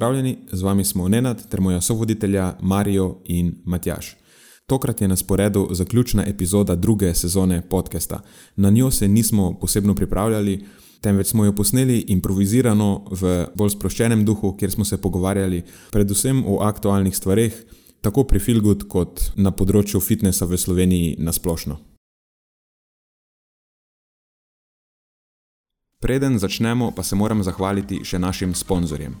Pozdravljeni, z vami smo Nenad ter moja sovoditelja Marijo in Matjaš. Tokrat je na sporedu zaključna epizoda druge sezone podcasta. Na njo se nismo posebno pripravljali, temveč smo jo posneli improvizirano v bolj sproščenem duhu, kjer smo se pogovarjali predvsem o aktualnih stvareh, tako pri Filgud kot na področju fitnesa v Sloveniji nasplošno. Preden začnemo, pa se moram zahvaliti še našim sponzorjem.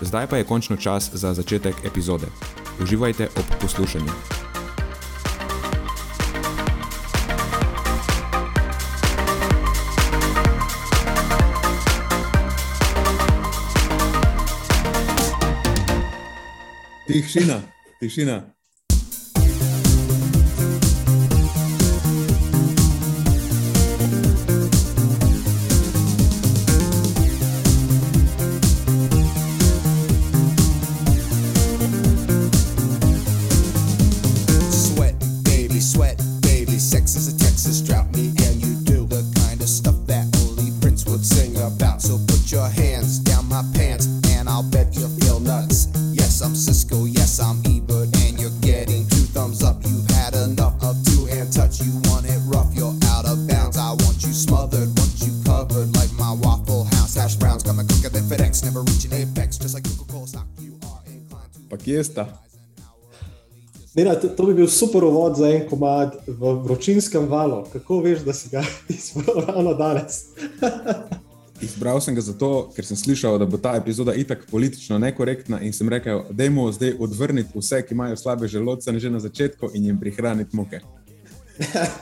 Zdaj pa je končno čas za začetek epizode. Uživajte ob poslušanju. Tišina, tišina. Inclined to. Pa kje sta? Nena, to, to bi bil super uvod za en komad v vročinskem valu. Kako veš, da si ga izbral ravno danes? Izbral sem ga zato, ker sem slišal, da bo ta epizoda itak politično nekorektna in sem rekel, da je zdaj odvrniti vse, ki imajo slabe želodce, že na začetku in jim prihraniti muke.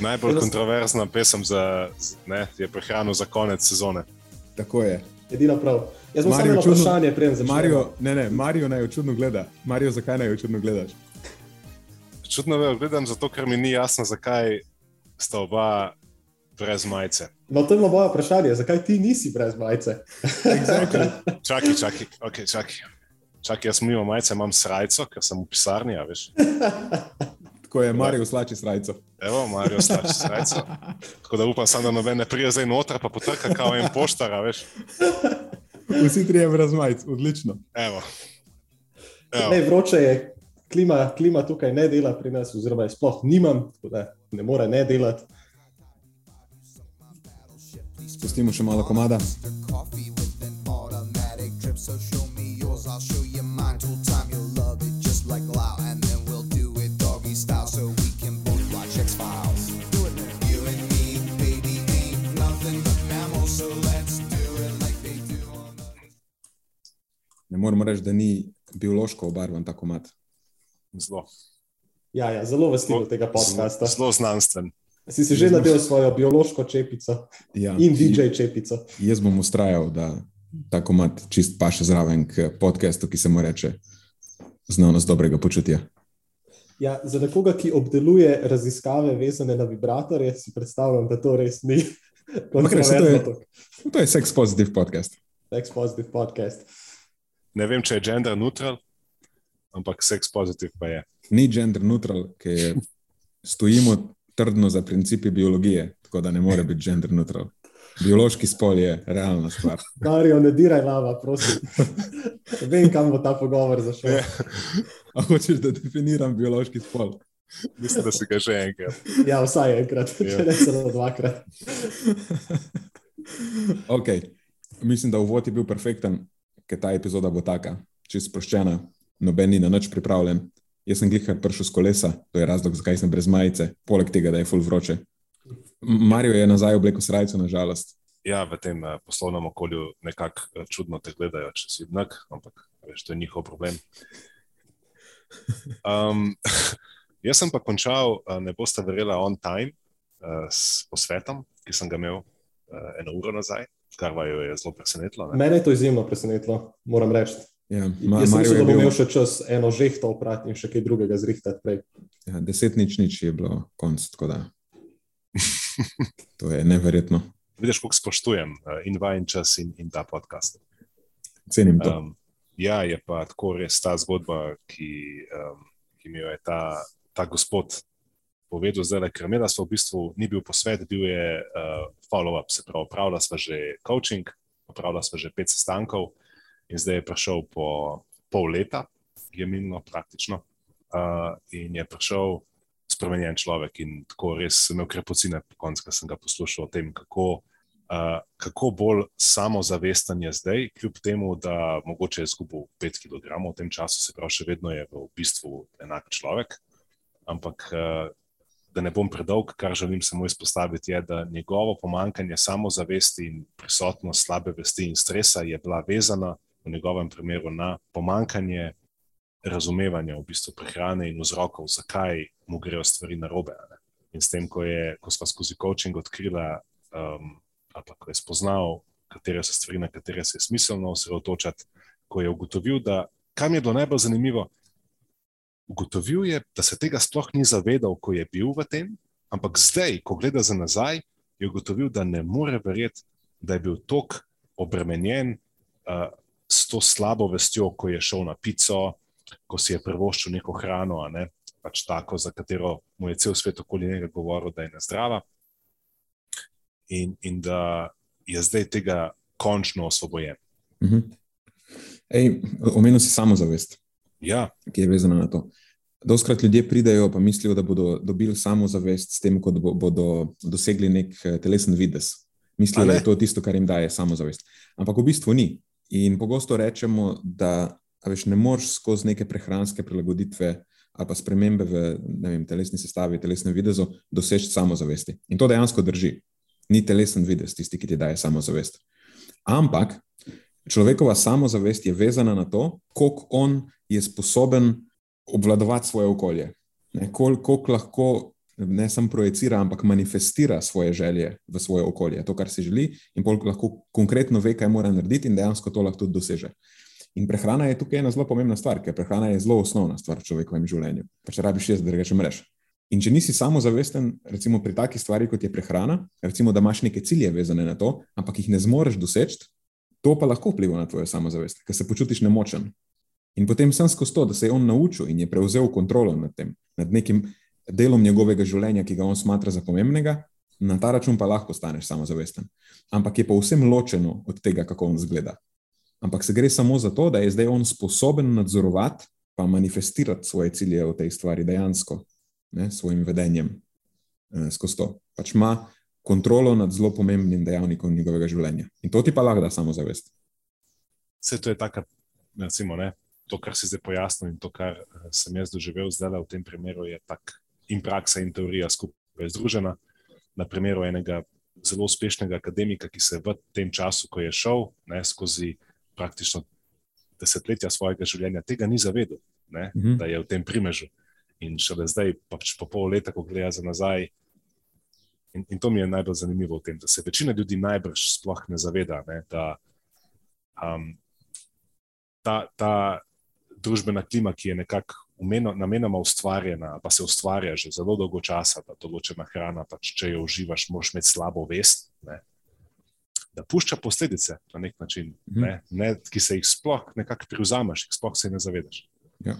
Najbolj kontroverzna pesem za, ne, je prehrano za konec sezone. Tako je. Edino prav. Jaz imam samo eno čudno- vprašanje, preden začnemo. Mario, ne, ne, Mario naj jo čudno gleda. Mario, zakaj naj jo čudno gledaš? Čudno je, gledam zato, ker mi ni jasno, zakaj sta oba brez majice. No, to je bilo moje vprašanje, zakaj ti nisi brez majice? Exactly. Čakaj, čakaj, okay, čakaj. čakaj jaz nimam majice, imam srajco, ker sem v pisarni, a veš. Tako je Mario slači srajco. Evo, Marijo stači srajco. Tako da upam, samo, da noben ne prije zdaj noter, pa potrka kao en poštar, a veš. Vsi trije brez majic, odlično. Evo. Ne, Evo. vroče je, klima, klima tukaj ne dela pri nas, oziroma je sploh nimam, tako da ne more ne delati. Spustimo še malo komada. Ne moremo reči, da ni biološko obarvan ta komat. Zelo. Ja, ja, zelo v stilu tega podcasta. Zelo znanstven. Si si že nadel svojo biološko čepico Ja, in DJ čepico. Jaz bom ustrajal, da ta komat čist paše zraven k podkastu, ki se mu reče Znanost dobrega počutja. Ja, za nekoga, ki obdeluje raziskave vezane na vibratorje, si predstavljam, da to res ni res, to je- kontroverzno. To je sex positive podcast. Next positive podcast. Ne vem, če je gender neutral, ampak sex pozitiv pa je. Ni gender neutral, ki je stojimo trdno za principi biologije, tako da ne more biti gender neutral. Biološki spol je realna stvar. Mario, ne diraj lava, prosim. Vem, kam bo ta pogovor zašel. Ja. A hočeš, da definiram biološki spol? Mislim, da si ga že enkrat. Ja, vsaj enkrat, Ja. če ne celo dvakrat. Okay. Mislim, da uvod je bil perfekten, ker ta epizoda bo taka, čist sproščena, noben ni na nič pripravljen Jaz sem glihar prišel z kolesa, to je razlog, zakaj sem brez majice, poleg tega, da je full vroče. M- Mario je nazaj obleko srajco, nažalost. Ja, v tem uh, poslovnem okolju nekako uh, čudno te gledajo, če si vidnak, ampak veš, to je njihov problem. Um, jaz sem pa končal, uh, ne boste verjela, on time uh, s posvetom, ki sem ga imel uh, eno uro nazaj, kar vaju je zelo presenetilo. ne. Mene je to izjemno presenetilo, moram reči. Ja, Ma, Jaz sem mislil, je da bom imel še čas eno žehto oprati in še kaj drugega zrihtati prej. ja, deset nič nič je bilo konc, tako da. To je neverjetno. Vidiš, koliko spoštujem uh, in vajen čas in, in ta podcast. Cenim to. Um, ja, je pa tako res ta zgodba, ki, um, ki mi jo je ta, ta gospod povedal zdaj, ker imela smo v bistvu, ni bil posvet, bil je uh, follow-up, se pravi, opravila sva že coaching, opravila sva že pet sestankov in zdaj je prišel po pol leta, je minilo praktično, uh, in je prišel spremenjen človek in tako res sem imel krepocine po koncu, ko sem ga poslušal o tem, kako Uh, kako bolj samozavesten je zdaj, kljub temu, da mogoče je izgubil 5 kg v tem času, se pravi, še vedno je v bistvu enak človek. Ampak, uh, da ne bom predolg, kar želim samo izpostaviti, je, da njegovo pomankanje samozavesti in prisotnost slabe vesti in stresa je bila vezana v njegovem primeru na pomankanje razumevanja v bistvu prehrane in vzrokov, zakaj mu grejo stvari narobe. a ne. In s tem, ko, je, ko smo skozi coaching odkrila. Um, ali pa ko je spoznal, katere so stvari, na katere se je smiselno osredotočati, ko je ugotovil, da kam je bilo najbolj zanimivo. Ugotovil je, da se tega sploh ni zavedal, ko je bil v tem, ampak zdaj, ko gleda za nazaj, je ugotovil, da ne more verjeti, da je bil tako obremenjen uh, s to slabo vestjo, ko je šel na pico, ko si je prvoščil neko hrano, a ne pač tako, za katero mu je cel svet okoli njega govoril, da je nezdrava in, in da je zdaj tega končno osvobojen. Mhm. Ej, omenil si samozavest, Ja, ki je vezana na to. Doskrat ljudje pridejo pa mislijo, da bodo dobili samozavest s tem, ko bo- bodo dosegli nek eh, telesen videz. Mislijo, da je to tisto, kar jim daje samozavest. Ampak v bistvu ni. In pogosto rečemo, da veš, ne moreš skozi neke prehranske prilagoditve ali pa spremembe v vem, telesni sestavi, telesnem videzu doseči samozavesti. In to dejansko drži. Ni telesen videz tisti, ki ti daje samozavest. Ampak človekova samozavest je vezana na to, koliko on je sposoben obvladovati svoje okolje. Ne, kol- Koliko lahko ne samo projicira, ampak manifestira svoje želje v svoje okolje, to, kar si želi, in koliko lahko konkretno ve, kaj mora narediti, in dejansko to lahko tudi doseže. In prehrana je tukaj ena zelo pomembna stvar, ker prehrana je zelo osnovna stvar v človekovem življenju. Pa če rabiš jaz, da rečem mrež. In če nisi samozavesten, recimo pri taki stvari, kot je prehrana, recimo, da imaš neke cilje vezane na to, ampak jih ne zmoreš doseči, to pa lahko vpliva na tvojo samozavest, ker se počutiš nemočen. In potem sem skozi to, da se je on naučil in je prevzel kontrolo nad tem, nad nekim delom njegovega življenja, ki ga on smatra za pomembnega, na ta račun pa lahko staneš samozavesten. Ampak je pa vsem ločeno od tega, kako on zgleda. Ampak se gre samo za to, da je zdaj on sposoben nadzorovati, pa manifestirati svoje cilje v tej stvari dejansko, ne, svojim vedenjem eh, skozi to. Pač ima kontrolo nad zelo pomembnim dejavnikom njegovega življenja. In to ti pa lahko da samozavest. vse to je tako, recimo, ne, to, kar si zdaj pojasnil in to, kar eh, sem jaz doživel zdaj v tem primeru, je tak in praksa in teorija skupaj združena. Na primeru enega zelo uspešnega akademika, ki se je v tem času, ko je šel ne, skozi praktično desetletja svojega življenja, tega ni zavedel, ne, Mhm. da je v tem primežu. In šele zdaj, pač po pol leta, ko gleda za nazaj. In, in to mi je najbolj zanimivo v tem, da se večina ljudi najbrž sploh ne zaveda, ne, da um, ta, ta družbena klima, ki je nekako umeno- namenoma ustvarjena, pa se ustvarja že zelo dolgo časa, da določena hrana, pač, če jo uživaš, moraš imeti slabo vest. Ne, da pušča posledice na nek način, Mhm. ne, ne, ki se jih sploh nekako privzameš, jih sploh se ne zavedaš. Ja.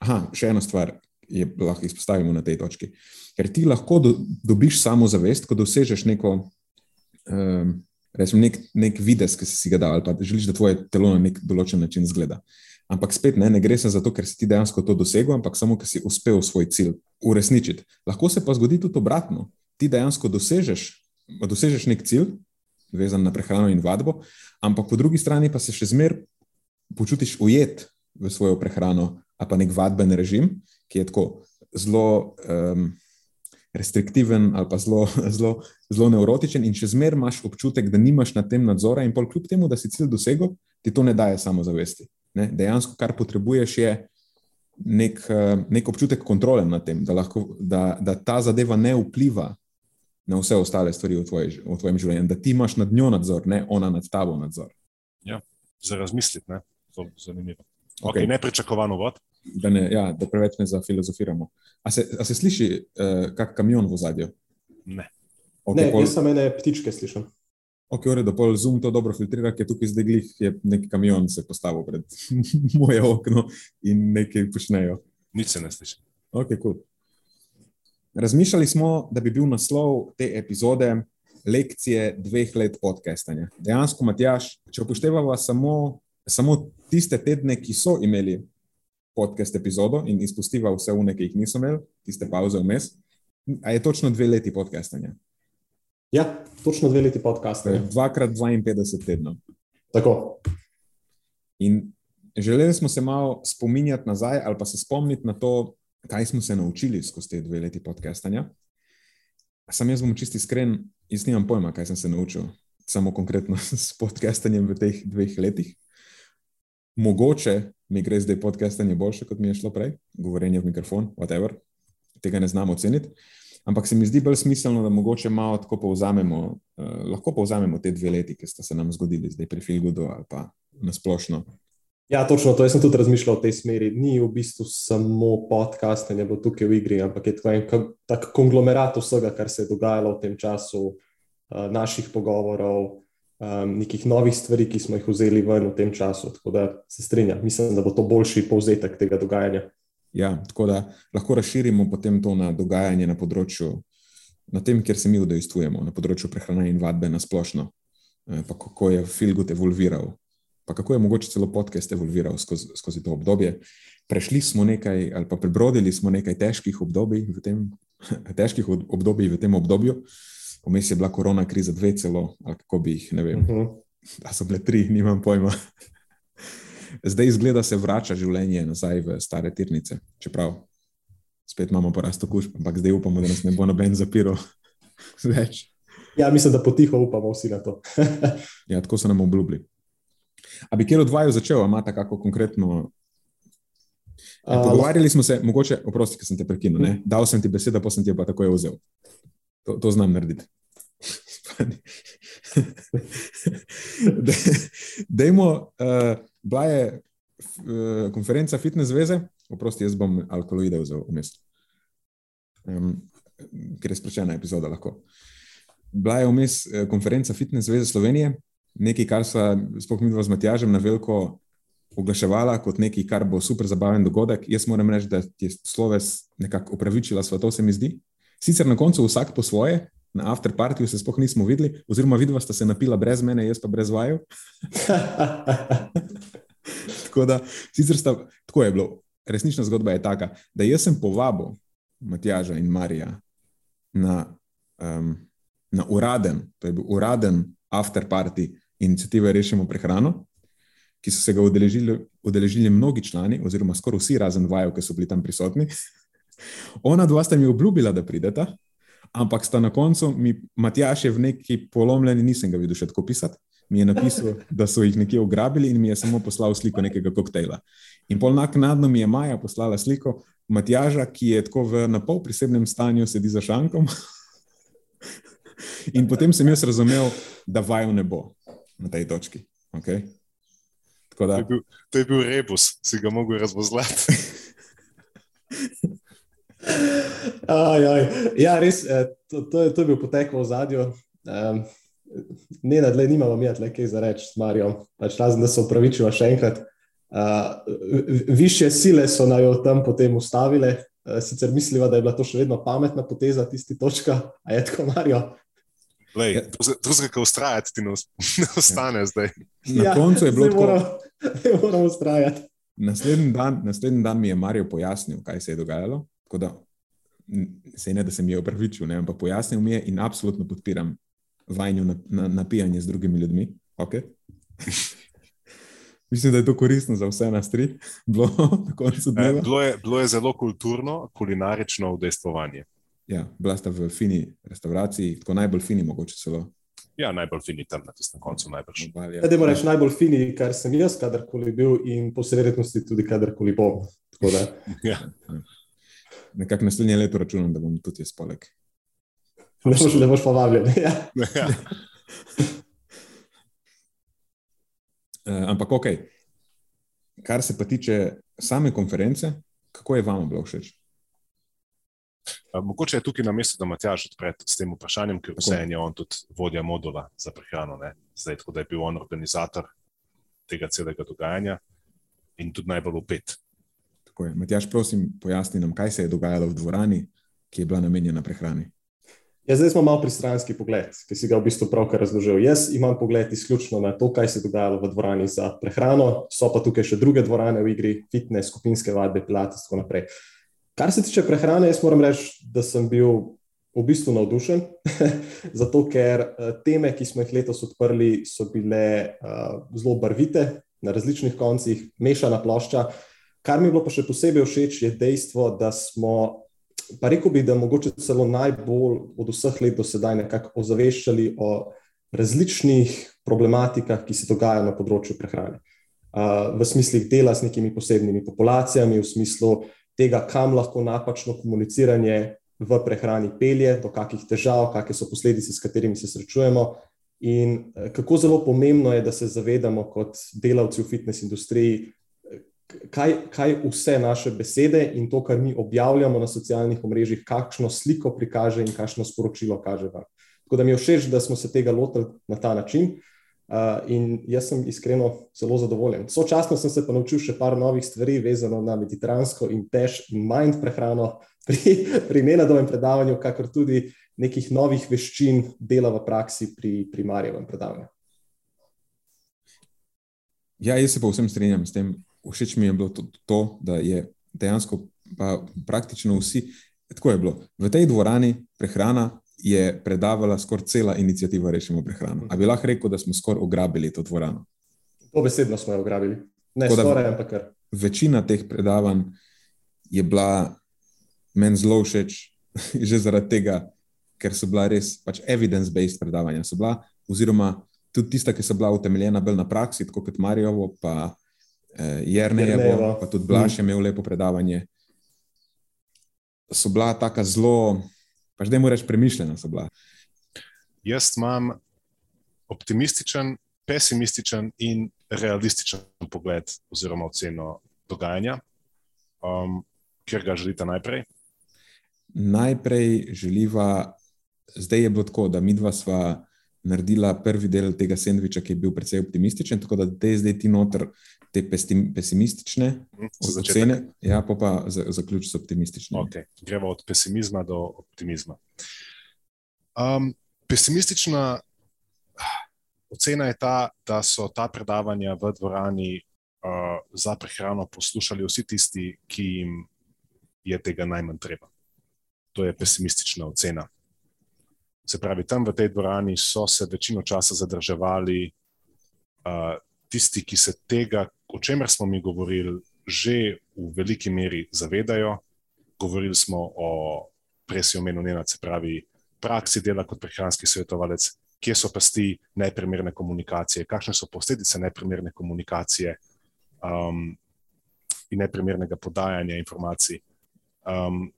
Aha, še ena stvar je, lahko izpostavimo na tej točki. Ker ti lahko do, dobiš samozavest, ko dosežeš neko, um, rečem, nek, nek videz, ki si ga dal, ali pa želiš, da tvoje telo na nek določen način zgleda. Ampak spet ne, ne gre za to, ker si ti dejansko to dosegel, ampak samo, ker si uspel svoj cilj uresničiti. Lahko se pa zgodi tudi obratno. Ti dejansko dosežeš, dosežeš nek cilj, vezan na prehrano in vadbo, ampak po drugi strani pa se še zmeraj počutiš ujet v svojo prehrano, a pa nek vadben režim, ki je tako zelo um, restriktiven ali pa zelo, zelo, zelo neurotičen, in še zmeraj imaš občutek, da nimaš nad tem nadzora, in pol kljub temu, da si cilj dosegel, ti to ne daje samozavesti. Ne? Dejansko, kar potrebuješ, je nek, uh, nek občutek kontrole nad tem, da, lahko, da, da ta zadeva ne vpliva na vse ostale stvari v, tvoj, v tvojem življenju, da ti imaš nad njo nadzor, ne ona nad tabo nadzor. Ja, za razmisliti, ne? to je zanimivo. Okay. Okay, nepričakovan uvod. Da, ne, ja, da preveč ne zafilozofiramo. A se, a se sliši, uh, kak kamion v zadju? Ne. Okay, ne, pol... jaz samo ene ptičke slišim. Ok, ure, da pol zoom to dobro filtrira, ker tukaj zdaj glih je neki kamion se postavil pred moje okno in nekaj počnejo. Nič se ne sliši. Ok, cool. Razmišljali smo, da bi bil naslov te epizode lekcije dveh let podcastanja. Dejansko, Matjaš, če upoštevamo samo, samo tiste tedne, ki so imeli podcast epizodo in izpustiva vse une, ki jih niso imeli, tiste pauze vmes, a je točno dve leti podcastanja. Ja, točno dve leti podcastanja. Dvakrat 52 tednov. Tako. In želeli smo se malo spominjati nazaj ali pa se spomniti na to, kaj smo se naučili skozi te dve leti podcastanja. Sam jaz bom čisti iskren, jaz nimam pojma, kaj sem se naučil, samo konkretno s podcastanjem v teh dveh letih. Mogoče mi gre zdaj podcastanje boljše, kot mi je šlo prej, govorjenje v mikrofon, whatever, tega ne znam oceniti. Ampak se mi zdi bolj smiselno, da mogoče malo tako povzamemo, uh, lahko povzamemo te dve leti, ki sta se nam zgodili zdaj pri Filgudu ali pa nasplošno Ja, točno to. Jaz sem tudi razmišljal v tej smeri. Ni v bistvu samo podcast, ne bo tukaj v igri, ampak je to en tak konglomerat vsega, kar se je dogajalo v tem času, uh, naših pogovorov, um, nekih novih stvari, ki smo jih vzeli ven v tem času. Tako da se strinjam, mislim, da bo to boljši povzetek tega dogajanja. Ja, tako da lahko razširimo potem to na dogajanje na področju, na tem, kjer se mi udejstvujemo, na področju prehrane in vadbe na splošno, eh, pa kako je Filgut evolviral pa kako je mogoče celo podcast evolviral skozi, skozi to obdobje. Prešli smo nekaj, ali pa prebrodili smo nekaj težkih obdobij v tem, težkih obdobij v tem obdobju. Vmes je bila korona kriza dve celo, ali kako bi jih, ne vem, uh -huh. da so bile tri, nimam pojma. Zdaj izgleda, da se vrača življenje nazaj v stare tirnice, čeprav spet imamo porast okužb, ampak zdaj upamo, da nas ne bo noben zapiral več. Ja, mislim, da potiho upamo vsi na to. ja, tako so nam obljubili. A bi kjer od dvaju začel, ima tako konkretno? Ja, pogovarjali smo se, mogoče, oprosti, ker sem te prekinil, ne? dal sem ti besedo, pa sem ti jo pa takoj vzel. To, to znam narediti. Dajmo, uh, bila je uh, konferenca Fitness Zveze, oprosti, jaz bom alkaloide vzel vmes, um, ker je sproščena epizoda lahko. Bila je vmes uh, konferenca Fitness Zveze Slovenije, nekaj, kar so sploh mi z Matjažem na veliko oglaševala kot nekaj, kar bo super zabaven dogodek. Jaz moram reči, da je sloves nekako upravičila svetov, se mi zdi. Sicer na koncu vsak po svoje, na afterpartiju se sploh nismo videli, oziroma vidva sta se napila brez mene, jaz pa brez vaju. tako da, sicer sta, tako je bilo. Resnična zgodba je taka, da jaz sem povabil Matjaža in Marija na, um, na uraden, to je bil uraden afterparty inicijative Rešimo prehrano, ki so se ga udeležili, udeležili mnogi člani, oziroma skoraj vsi, razen vaju, ki so bili tam prisotni. Ona dva sta mi obljubila, da prideta, ampak sta na koncu, mi, Matjaš je v neki polomljeni, nisem ga videl še tako pisati. Mi je napisal, da so jih nekje ugrabili in mi je samo poslal sliko nekega koktejla. In pol naknadno mi je Maja poslala sliko Matjaža, ki je tako v napol prisebnem stanju, sedi za šankom. In potem sem jaz razumel, da vaju ne bo na tej točki. Okay? Da, to, je bil, to je bil rebus, si ga mogel razvozlati. Aj, aj. Ja, res, eh, to, to, je, to je bil potek v zadju. Um, ne, da le nimamo mi kaj za reči s Marijo, pač razen da se upravičujem še enkrat. Uh, više sile so naj tam potem ustavile, uh, sicer misliva, da je bila to še vedno pametna poteza, tisti točka, a je tako, Marijo. Drugega, ki ustrajati, ti ne ostane ja. zdaj. Na ja, koncu je bilo tako. Ne moramo ustrajati. Naslednji dan, naslednji dan mi je Marijo pojasnil, kaj se je dogajalo. Da, se ne, da sem jih opravičil, ne, ampak pojasnil mi je in absolutno podpiram vajnju na, na, napijanje z drugimi ljudmi. Okay. Mislim, da je to koristno za vse nas tri, bilo na koncu dneva. Bilo je, bilo je zelo kulturno, kulinarično udejstvovanje. Ja, bila sta v fini restavraciji, tako najbolj fini, mogoče celo. Ja, najbolj fini tam na tistem koncu, najbrž. Ja, Dajmo reči najbolj fini, kar sem jaz kadarkoli bil in po vsej verjetnosti tudi kadarkoli bom. Tako da, Ja. Nekako naslednje leto računam, da bom tudi jaz poleg. ne boš, ne boš pa vabljen. Ja. Ja. Uh, ampak ok, kar se pa tiče same konference, kako je vam bilo všeč? A, Mogoče je tukaj na mestu, da Matjaž odpre s tem vprašanjem, ker vseeno je on tudi vodja modula za prehrano. Ne? Zdaj, tako da je bil on organizator tega celega dogajanja in tudi najbolj upet. Tako je. Matjaš, prosim, pojasni nam, kaj se je dogajalo v dvorani, ki je bila namenjena prehrani. Ja, zdaj smo malo pristranski pogled, ki si ga v bistvu pravkar razložil. Jaz imam pogled izključno na to, kaj se je dogajalo v dvorani za prehrano, so pa tukaj še druge dvorane v igri, fitness, skupinske vadbe, pilates in tako naprej. Kar se tiče prehrane, jaz moram reči, da sem bil v bistvu navdušen, zato ker eh, teme, ki smo jih letos odprli, so bile uh, zelo barvite, na različnih koncih, mešana plošča. Kar mi je bilo pa še posebej všeč, je dejstvo, da smo pa rekel bi, da mogoče celo najbolj od vseh let do sedaj nekako ozaveščali o različnih problematikah, ki se dogajajo na področju prehrane. Uh, v smislu dela s nekimi posebnimi populacijami, v smislu tega, kam lahko napačno komuniciranje v prehrani pelje, do kakih težav, kakšne so posledice, s katerimi se srečujemo. In eh, kako zelo pomembno je, da se zavedamo kot delavci v fitness industriji, kaj, kaj vse naše besede in to, kar mi objavljamo na socialnih omrežjih, kakšno sliko prikaže in kakšno sporočilo kaže vam. Tako da mi je všeč, da smo se tega lotili na ta način. Uh, in jaz sem iskreno zelo zadovoljen. Sočasno sem se pa naučil še par novih stvari, vezano na mediteransko in tež in mind prehrano pri, pri nenadovem predavanju, kakor tudi nekih novih veščin dela v praksi pri primarjevem predavanju. Ja, jaz se pa vsem strinjam s tem. Všeč mi je bilo to, to da je dejansko pa praktično vsi. Tako je bilo. V tej dvorani prehrana je predavala skoraj cela inicijativa Rešimo prehrano. A bi lahko rekel, da smo skoraj ograbili to dvorano? To besedno smo jo ugrabili. Ne Tako skoraj, ampak kar. Večina teh predavanj je bila meni zelo všeč, že zaradi tega, ker so bila res pač evidence-based predavanja. Bila, oziroma tudi tista, ki so bila utemeljena bolj na praksi, tako kot Marijovo, pa eh, Jernejevo, Jernejevo. pa tudi Blaž je imel lepo predavanje. So bila taka zelo, pač da jim reč, premišljena so bila. Jaz imam optimističen, pesimističen in realističen pogled oziroma oceno dogajanja. Um, Ker ga želite najprej? Najprej želiva, zdaj je bilo tako, da mi dva sva naredila prvi del tega sendviča, ki je bil precej optimističen, tako da te zdaj ti noter te pesimistične ocene, ja, pa pa za- zaključ s optimističnimi. Okay. Gremo od pesimizma do optimizma. Um, pesimistična ocena je ta, da so ta predavanja v dvorani uh, za prehrano poslušali vsi tisti, ki jim je tega najmanj treba. To je pesimistična ocena. Se pravi, tam v tej dvorani so se večino časa zadrževali uh, tisti, ki se tega, o čemer smo mi govorili, že v veliki meri zavedajo. Govorili smo o, prej si omenil, Nenad, se pravi, praksi dela kot prehranski svetovalec, kje so pasti neprimerne komunikacije, kakšne so posledice neprimerne komunikacije um, in neprimernega podajanja informacij. Um,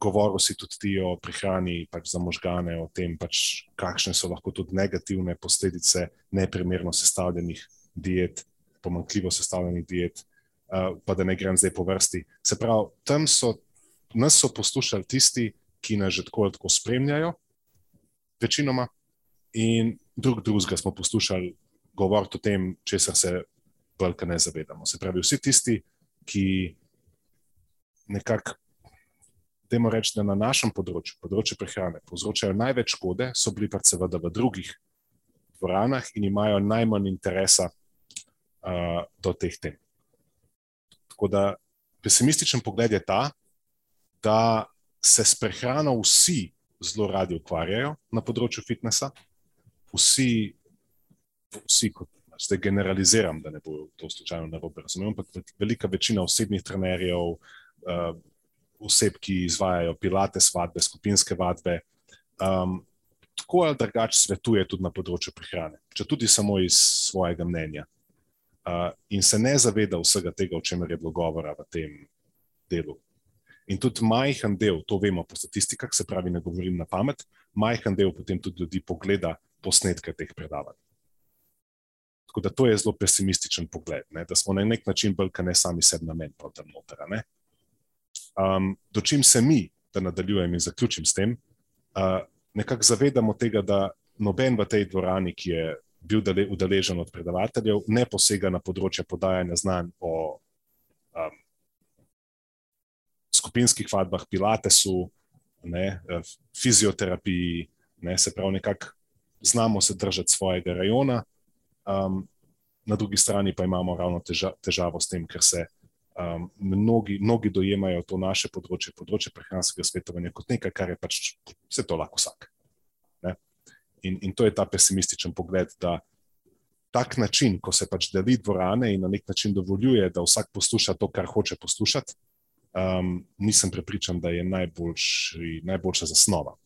govoril si tudi ti o prehrani pač za možgane, o tem, pač, kakšne so lahko tudi negativne posledice neprimerno sestavljenih diet, pomankljivo sestavljenih diet, uh, pa da ne grem zdaj po vrsti. Se pravi, tam so nas so poslušali tisti, ki nas že tako ali tako spremljajo, večinoma, in drug drugega smo poslušali govoriti o tem, česar se velika ne zavedamo. Se pravi, vsi tisti, ki nekako, dajmo reči, da na našem področju, področju prehrane, povzročajo največ škode, so bili pa seveda v drugih dvoranah in imajo najmanj interesa uh, do teh tem. Tako da pesimističen pogled je ta, da se s prehrano vsi zelo radi ukvarjajo na področju fitnesa, vsi, vsi kot zdaj generaliziram, da ne bo to slučajno narobe razumel, ampak velika večina osebnih trenerjev, uh, oseb, ki izvajajo pilate, vadbe, skupinske vadbe, um, tako ali drugače svetuje tudi na področju prehrane, če tudi samo iz svojega mnenja. Uh, in se ne zaveda vsega tega, o čemer je bilo govora v tem delu. In tudi majhen del, to vemo po statistikah, se pravi, ne govorim na pamet, majhen del potem tudi ljudi pogleda posnetke teh predavanj. Tako da to je zelo pesimističen pogled, ne? da smo na nek način kot ne sami sebi namen, pa tam noter. Um, dočim se mi, da nadaljujem in zaključim s tem, uh, nekako zavedamo tega, da noben v tej dvorani, ki je bil udeležen od predavateljev, ne posega na področje podajanja znanj o um, skupinskih vadbah, pilatesu, ne, fizioterapiji, ne, se pravi, nekako znamo se držati svojega rajona. Um, na drugi strani pa imamo ravno teža, težavo s tem, ker se um, mnogi, mnogi dojemajo to naše področje, področje prehranskega svetovanja, kot nekaj, kar je pač vse to lahko vsak. In, in to je ta pesimističen pogled, da tak način, ko se pač deli dvorane in na nek način dovoljuje, da vsak posluša to, kar hoče poslušati, um, nisem prepričan, da je najboljši, najboljša zasnova.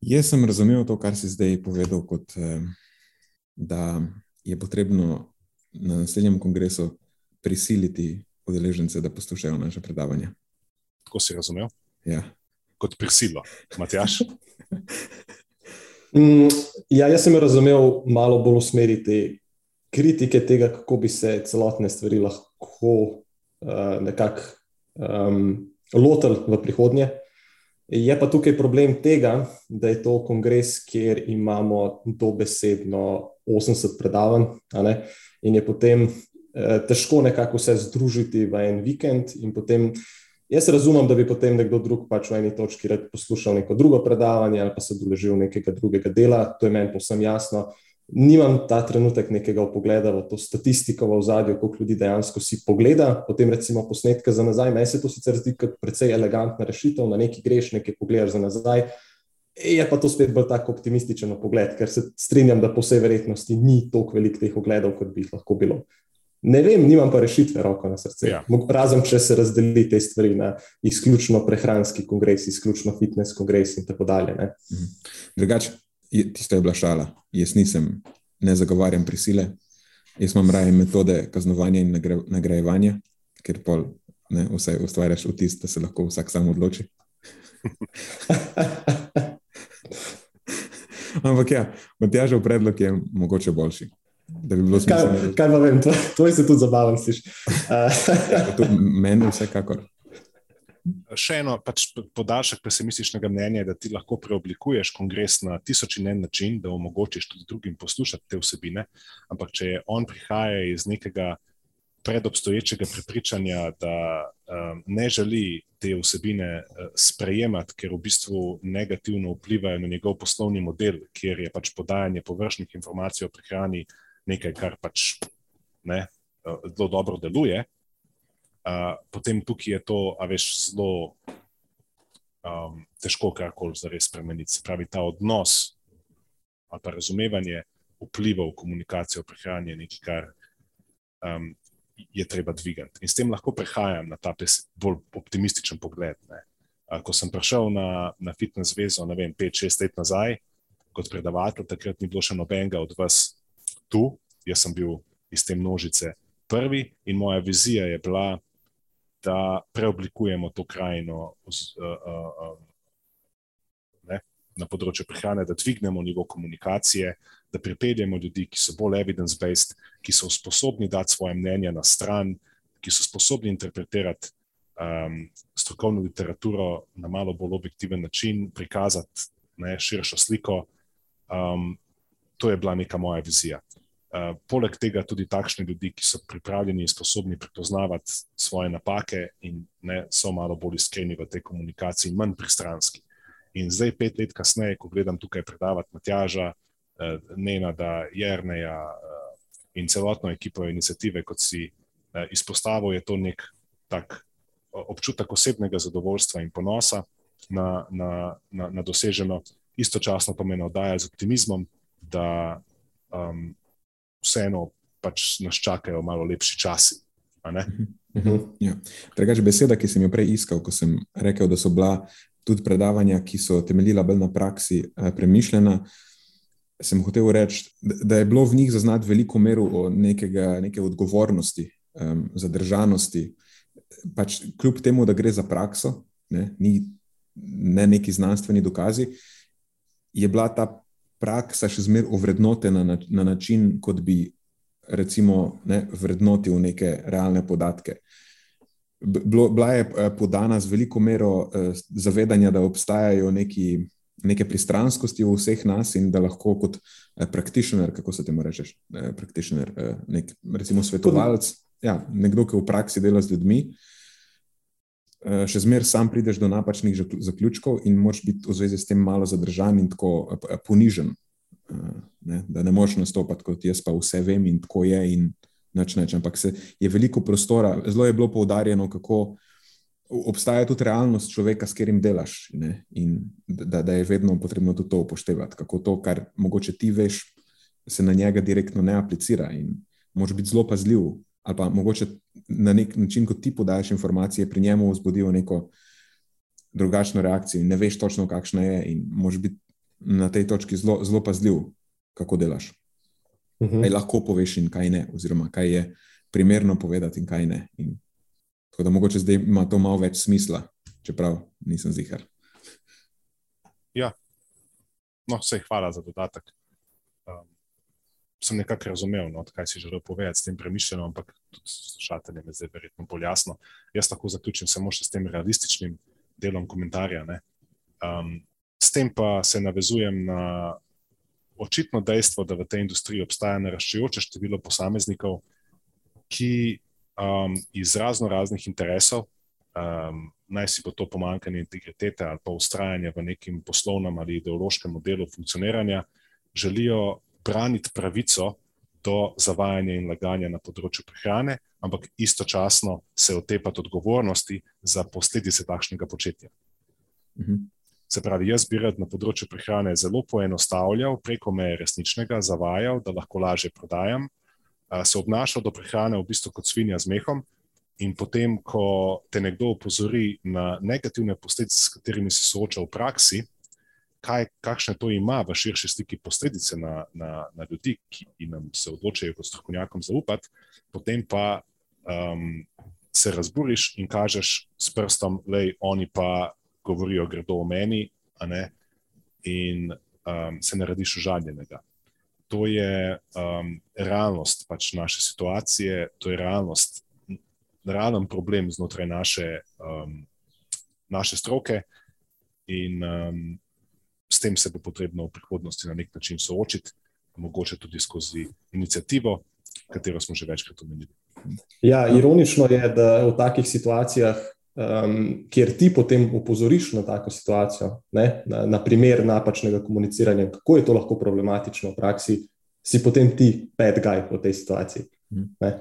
Jaz sem razumel to, kar si zdaj povedal, kot da je potrebno na naslednjem kongresu prisiliti udeležence, da poslušajo naše predavanja. Tako si razumel? Ja. Kot prisilo, Matjaš. mm, ja, jaz sem razumel malo bolj v smeri te kritike tega, kako bi se celotne stvari lahko uh, nekako um, lotili v prihodnje. Je pa tukaj problem tega, da je to kongres, kjer imamo dobesedno 80 predavanj, in je potem eh, težko nekako vse združiti v en vikend. Jaz razumem, da bi potem nekdo drug pač v eni točki rad poslušal neko drugo predavanje ali pa se doležil nekega drugega dela, to je meni povsem jasno nimam ta trenutek nekega pogleda v to statistiko v zadju, koliko ljudi dejansko si pogleda. Potem, recimo, posnetke za nazaj. Meni se to sicer zdi kot precej elegantna rešitev, na neki greš, nekaj pogledaš za nazaj. Je pa to spet bolj tako optimističen pogled, ker se strinjam, da po vsej verjetnosti ni toliko velik teh ogledov, kot bi jih lahko bilo. Ne vem, nimam pa rešitve, roko na srce. Ja. Razen, če se razdeli te stvari na izključno prehranski kongres, izključno fitness kongres in tako dalje. Mhm. Drugače, tisto je bila šala. Jaz nisem, ne zagovarjam prisile, jaz imam raje metode kaznovanja in nagrajevanja, ker pol ne, vse ustvarjaš vtis, da se lahko vsak sam odloči. Ampak ja, Matjažev predlog je mogoče boljši. Bi kaj, kaj pa vem, to, to je se tudi zabaven, slišiš. ja, Meni vsekakor še eno pač podaljšek pesimističnega mnenja, da ti lahko preoblikuješ kongres na tisoč in en način, da omogočiš tudi drugim poslušati te vsebine. Ampak če on prihaja iz nekega predobstoječega prepričanja, da um, ne želi te vsebine uh, sprejemati, ker v bistvu negativno vplivajo na njegov poslovni model, kjer je pač podajanje površnih informacij o prehrani nekaj, kar pač ne, uh, zelo dobro deluje potem tukaj je to, a veš, zelo um, težko karkoli za res spremeniti. Se pravi, ta odnos ali pa razumevanje vplivov komunikacije o prehrani je nekaj, kar um, je treba dvigati. In s tem lahko prehajam na ta bolj optimističen pogled. Ne. Ko sem prišel na, na fitness zvezo, ne vem, 5-6 let nazaj, kot predavatelj, takrat ni bilo še nobenega od vas tu, jaz sem bil iz te množice prvi in moja vizija je bila, da preoblikujemo to krajino z, uh, uh, ne, na področju prehrane, da dvignemo nivo komunikacije, da pripeljemo ljudi, ki so bolj evidence-based, ki so sposobni dati svoje mnenje na stran, ki so sposobni interpretirati um, strokovno literaturo na malo bolj objektiven način, prikazati ne, širšo sliko. Um, to je bila neka moja vizija. Uh, poleg tega tudi takšni ljudi, ki so pripravljeni in sposobni prepoznavati svoje napake in ne, so malo bolj iskreni v tej komunikaciji, manj pristranski. In zdaj, pet let kasneje, ko gledam tukaj predavati Matjaža, uh, Nenada, Jrneja uh, in celotno ekipo inicijative, kot si izpostavil, je to nek tak občutek osebnega zadovoljstva in ponosa na, na, na, na doseženo, istočasno pa me navdaja z optimizmom, da um, vseeno pač nas čakajo malo lepši časi. ne? Mhm, ja. Drugače, beseda, ki sem jo prej iskal, ko sem rekel, da so bila tudi predavanja, ki so temeljila bolj na praksi, eh, premišljena, sem hotel reči, da- je bilo v njih zaznati veliko mero o nekega, neke odgovornosti, um, zadržanosti. Pač kljub temu, da gre za prakso, ne, ni ne neki znanstveni dokazi, je bila ta praksa še zmeraj ovrednotena na, na način, kot bi recimo ne, vrednotil neke realne podatke. Bilo, bila je eh, podana z veliko mero eh, zavedanja, da obstajajo neki, neke pristranskosti v vseh nas in da lahko kot eh, practitioner, kako se temu rečeš, eh, practitioner, eh, nek, recimo svetovalec, ja, nekdo, ki v praksi dela z ljudmi, eh, še zmeraj sam prideš do napačnih zaključkov in moraš biti v zvezi s tem malo zadržan in tako eh, ponižen. Eh, Ne, da ne moreš nastopati kot jaz, pa vse vem in tako je, in nič neč. Ampak se, je veliko prostora, zelo je bilo poudarjeno, kako obstaja tudi realnost človeka, s katerim delaš, ne, in da, da je vedno potrebno tudi to upoštevati. Kako to, kar mogoče ti veš, se na njega direktno ne aplicira in moraš biti zelo pazljiv. Ali pa mogoče na nek način, ko ti podajaš informacije, pri njemu vzbudijo neko drugačno reakcijo in ne veš točno, kakšna je, in moraš biti na tej točki zelo, zelo pazljiv, kako delaš. Mhm. Kaj lahko poveš in kaj ne, oziroma kaj je primerno povedati in kaj ne. In, tako da mogoče zdaj ima to malo več smisla, čeprav nisem zihar. No, vse hvala za dodatek. Sem nekako razumel, no, kaj si želel povedati s tem premišljenim, ampak tudi slušateljem je zdaj verjetno bolj jasno. Jaz lahko zaključim samo še s tem realističnim delom komentarja. ne. Um, s tem pa se navezujem na očitno dejstvo, da v tej industriji obstaja naraščajoče število posameznikov, ki um, iz razno raznih interesov, um, naj si bo to pomankanje integritete ali pa ustrajanje v nekem poslovnem ali ideološkem modelu funkcioniranja, želijo braniti pravico do zavajanja in laganja na področju prehrane, ampak istočasno se otepati odgovornosti za posledice takšnega početja. Mhm. Se pravi, jaz bi rad na področju prehrane zelo poenostavljal, preko meje resničnega, zavajal, da lahko lažje prodajam, se obnašal do prehrane v bistvu kot svinja z mehom. In potem, ko te nekdo opozori na negativne posledice, s katerimi se sooča v praksi, kaj, kakšne to ima v širši sliki posledice na, na, na ljudi, ki nam se odločajo kot strokovnjakom zaupati, potem pa um, se razburiš in kažeš s prstom, da oni pa govorijo gredo o meni, in um, se narediš užaljenega. To je um, realnost pač naše situacije, to je realnost, realen problem znotraj naše, um, naše stroke, in um, s tem se bo potrebno v prihodnosti na nek način soočiti, mogoče tudi skozi inicijativo, katero smo že večkrat omenili. Ja, ironično je, da v takih situacijah, um, kjer ti potem upozoriš na tako situacijo, ne, na, na primer napačnega komuniciranja, kako je to lahko problematično v praksi, si potem ti bad guy v tej situaciji. Ne.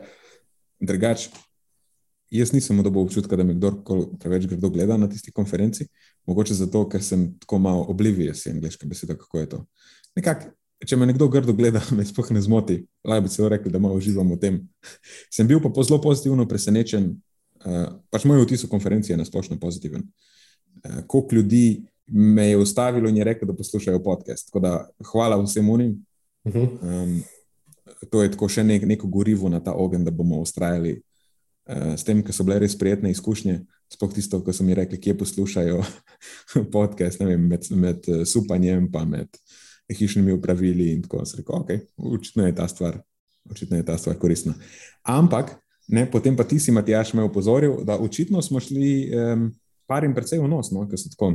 Drugač, jaz nisem dobil občutka, da me kdorkoli preveč grdo gleda na tisti konferenci, mogoče zato, ker sem tako malo oblivious, je angliška beseda, kako je to. Nekak, če me nekdo grdo gleda, me sploh ne zmoti, lahko bi celo rekel, da malo uživam v tem. Sem bil pa zelo pozitivno presenečen, uh, pač moj vtis o konferenci je nasplošno pozitiven. Uh, koliko ljudi me je ustavilo in je rekel, da poslušajo podcast. Tako da hvala vsem unim. Uh -huh. Um, to je tako še nek, neko gorivo na ta ogenj, da bomo ustrajali uh, s tem, ker so bile res prijetne izkušnje. Sploh tisto, ko so mi rekli, kje poslušajo podcast, ne vem, med, med eh, supanjem, pa med hišnimi upravili. In tako sem rekel, ok, očitno je ta stvar, očitno je ta stvar koristna. Ampak, ne, potem pa ti si, Matjaš, me opozoril, da očitno smo šli um, parim precej v nos, no, ker so tako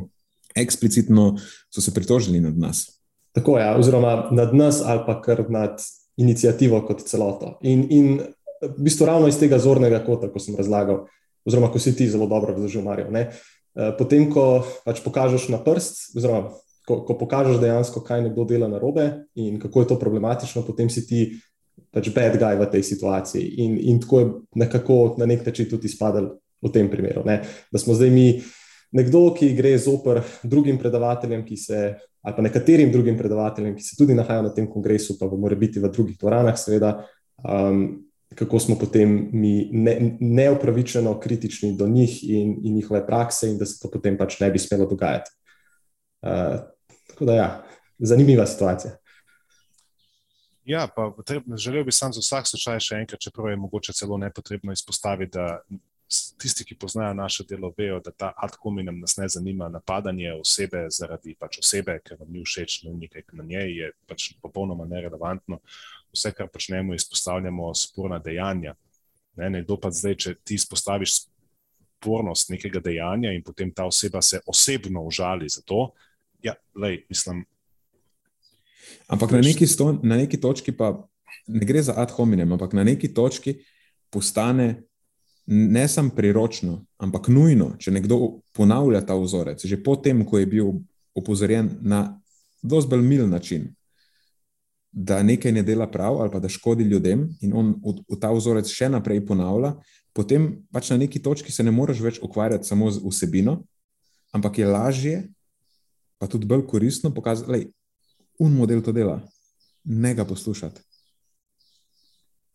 eksplicitno so se pritožili nad nas. Tako je, ja, oziroma nad nas ali pa kar nad inicijativo kot celoto. In, in v bistvu ravno iz tega zornega kota, ko sem razlagal, oziroma ko si ti zelo dobro razložil, Marijo. Ne? Eh, Potem, ko pač pokažeš na prst, oziroma ko, ko pokažeš dejansko, kaj nekdo dela na robe in kako je to problematično, potem si ti pač bad guy v tej situaciji. In, in tako je nekako na nek način tudi izpadel v tem primeru. Ne? Da smo zdaj mi nekdo, ki gre zoper drugim predavateljem, ki se ali pa nekaterim drugim predavateljem, ki se tudi nahajajo na tem kongresu, pa bomo biti v drugih dvoranah, seveda, um, kako smo potem mi ne, neopravičeno kritični do njih in, in njihove prakse, in da se to potem pač ne bi smelo dogajati. Uh, tako da, ja, zanimiva situacija. Ja, pa potrebno, želel bi sam za vsak slučaj še enkrat, čeprav je mogoče celo nepotrebno izpostaviti, da tisti, ki poznajo naše delo, vejo, da ta ad hominem nas ne zanima napadanje osebe zaradi pač osebe, ker nam ni všeč, no nekaj na njej je pač popolnoma nerelevantno. Vse, kar počnemo, izpostavljamo sporna dejanja. Ne, nekdo pa zdaj, če ti izpostaviš spornost nekega dejanja in potem ta oseba se osebno užali za to, ja, lej, mislim. Ampak na neki, sto, na neki točki pa ne gre za ad hominem, ampak na neki točki postane ne samo priročno, ampak nujno, če nekdo ponavlja ta vzorec, že potem, ko je bil opozorjen na dosti bolj mil način, da nekaj ne dela prav ali pa da škodi ljudem, in on v, v ta vzorec še naprej ponavlja, potem pač na neki točki se ne moreš več ukvarjati samo z vsebino, ampak je lažje, pa tudi bolj koristno pokazati, da je un model to dela, ne ga poslušati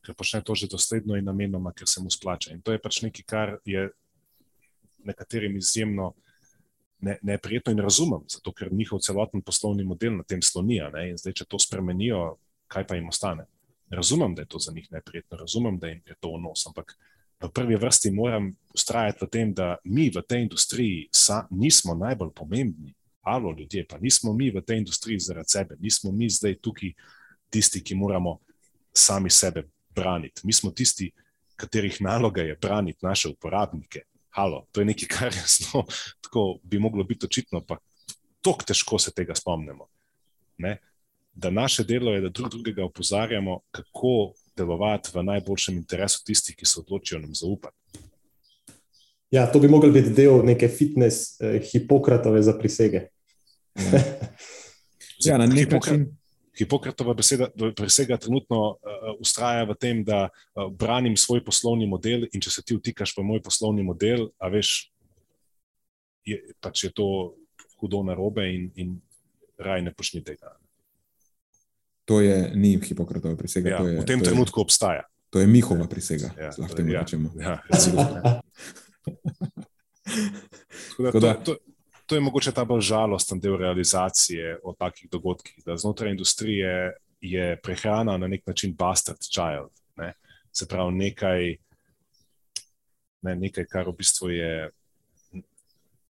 ker počne to že dosledno in namenoma, ker se mu splača. In to je pač nekaj, kar je nekaterim izjemno ne, neprijetno in razumem, zato ker njihov celoten poslovni model na tem sloni. In zdaj, če to spremenijo, kaj pa jim ostane? Razumem, da je to za njih neprijetno, razumem, da jim je to vnos, ampak v prvi vrsti moram ustrajati v tem, da mi v tej industriji sa, nismo najbolj pomembni. Alo, ljudje, pa nismo mi v tej industriji zaradi sebe, nismo mi zdaj tukaj tisti, ki moramo sami sebe braniti. Mi smo tisti, katerih naloga je braniti naše uporabnike. Halo, to je nekaj, kar je zelo, tako bi moglo biti očitno, pa tako težko se tega spomnimo. Ne? Da naše delo je, da drug drugega opozarjamo, kako delovati v najboljšem interesu tistih, ki se odločijo nam zaupati. Ja, to bi lahko bil del neke fitness, eh, hipokratove za prisege. ja, na nek način. Hipokratova beseda, presega trenutno uh, ustraja v tem, da uh, branim svoj poslovni model, in če se ti vtikaš v moj poslovni model, a veš, je, pač je to hudo narobe in, in raj ne počni tega. To je ni Hipokratova prisega. Ja, je, v tem trenutku je, obstaja. To je Mihova prisega. Ja, lahko temu ja, rečemo. Ja, ja. to, to, to je mogoče ta bolj žalosten del realizacije o takih dogodkih, da znotraj industrije je prehrana na nek način bastard child. Ne? Se pravi, nekaj, ne, nekaj, kar v bistvu je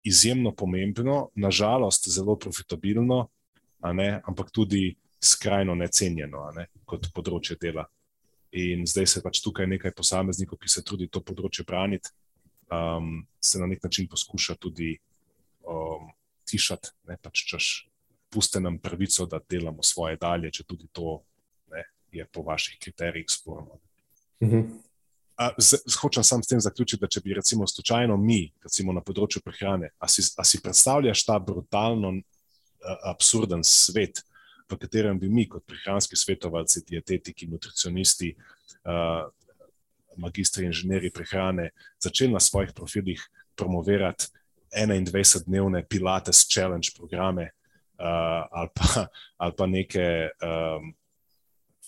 izjemno pomembno, nažalost, zelo profitabilno, ne, ampak tudi skrajno necenjeno ne, kot področje dela. In zdaj se pač tukaj nekaj posameznikov, ki se trudi to področje braniti, um, se na nek način poskuša tudi um, tišati, ne pač češ, puste nam pravico, da delamo svoje dalje, če tudi to ne, je po vaših kriterijih sporno. Mhm. Hočem sam s tem zaključiti, da če bi recimo slučajno mi, recimo na področju prehrane, a si, a si predstavljaš ta brutalno absurden svet, v katerem bi mi kot prehranski svetovalci, dietetiki, nutricionisti, magistri inženirji prehrane začeli na svojih profilih promovirati 21-dnevne Pilates challenge programe uh, ali, pa, ali pa neke um,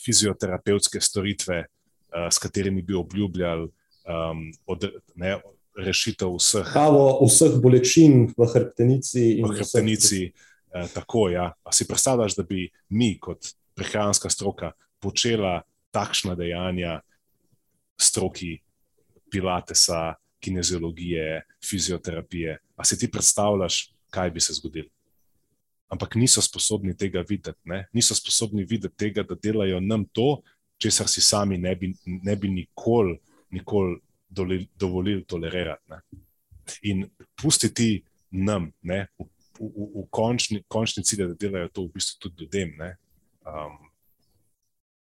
fizioterapevtske storitve, uh, s katerimi bi obljubljali um, od, ne, rešitev vseh. Kavo, vseh bolečin v hrbtenici. V hrbtenici, uh, tako ja. A si predstavljaš, da bi mi kot prehranska stroka počela takšna dejanja stroki Pilatesa, kineziologije, fizioterapije. A si ti predstavljaš, kaj bi se zgodilo? Ampak niso sposobni tega videti, ne? niso sposobni videti tega, da delajo nam to, česar si sami ne bi, ne bi nikoli nikol dovolili tolerirati. Ne? In pustiti nam, ne? v, v, v končni, končni cilj, da delajo to v bistvu tudi ljudem. Um,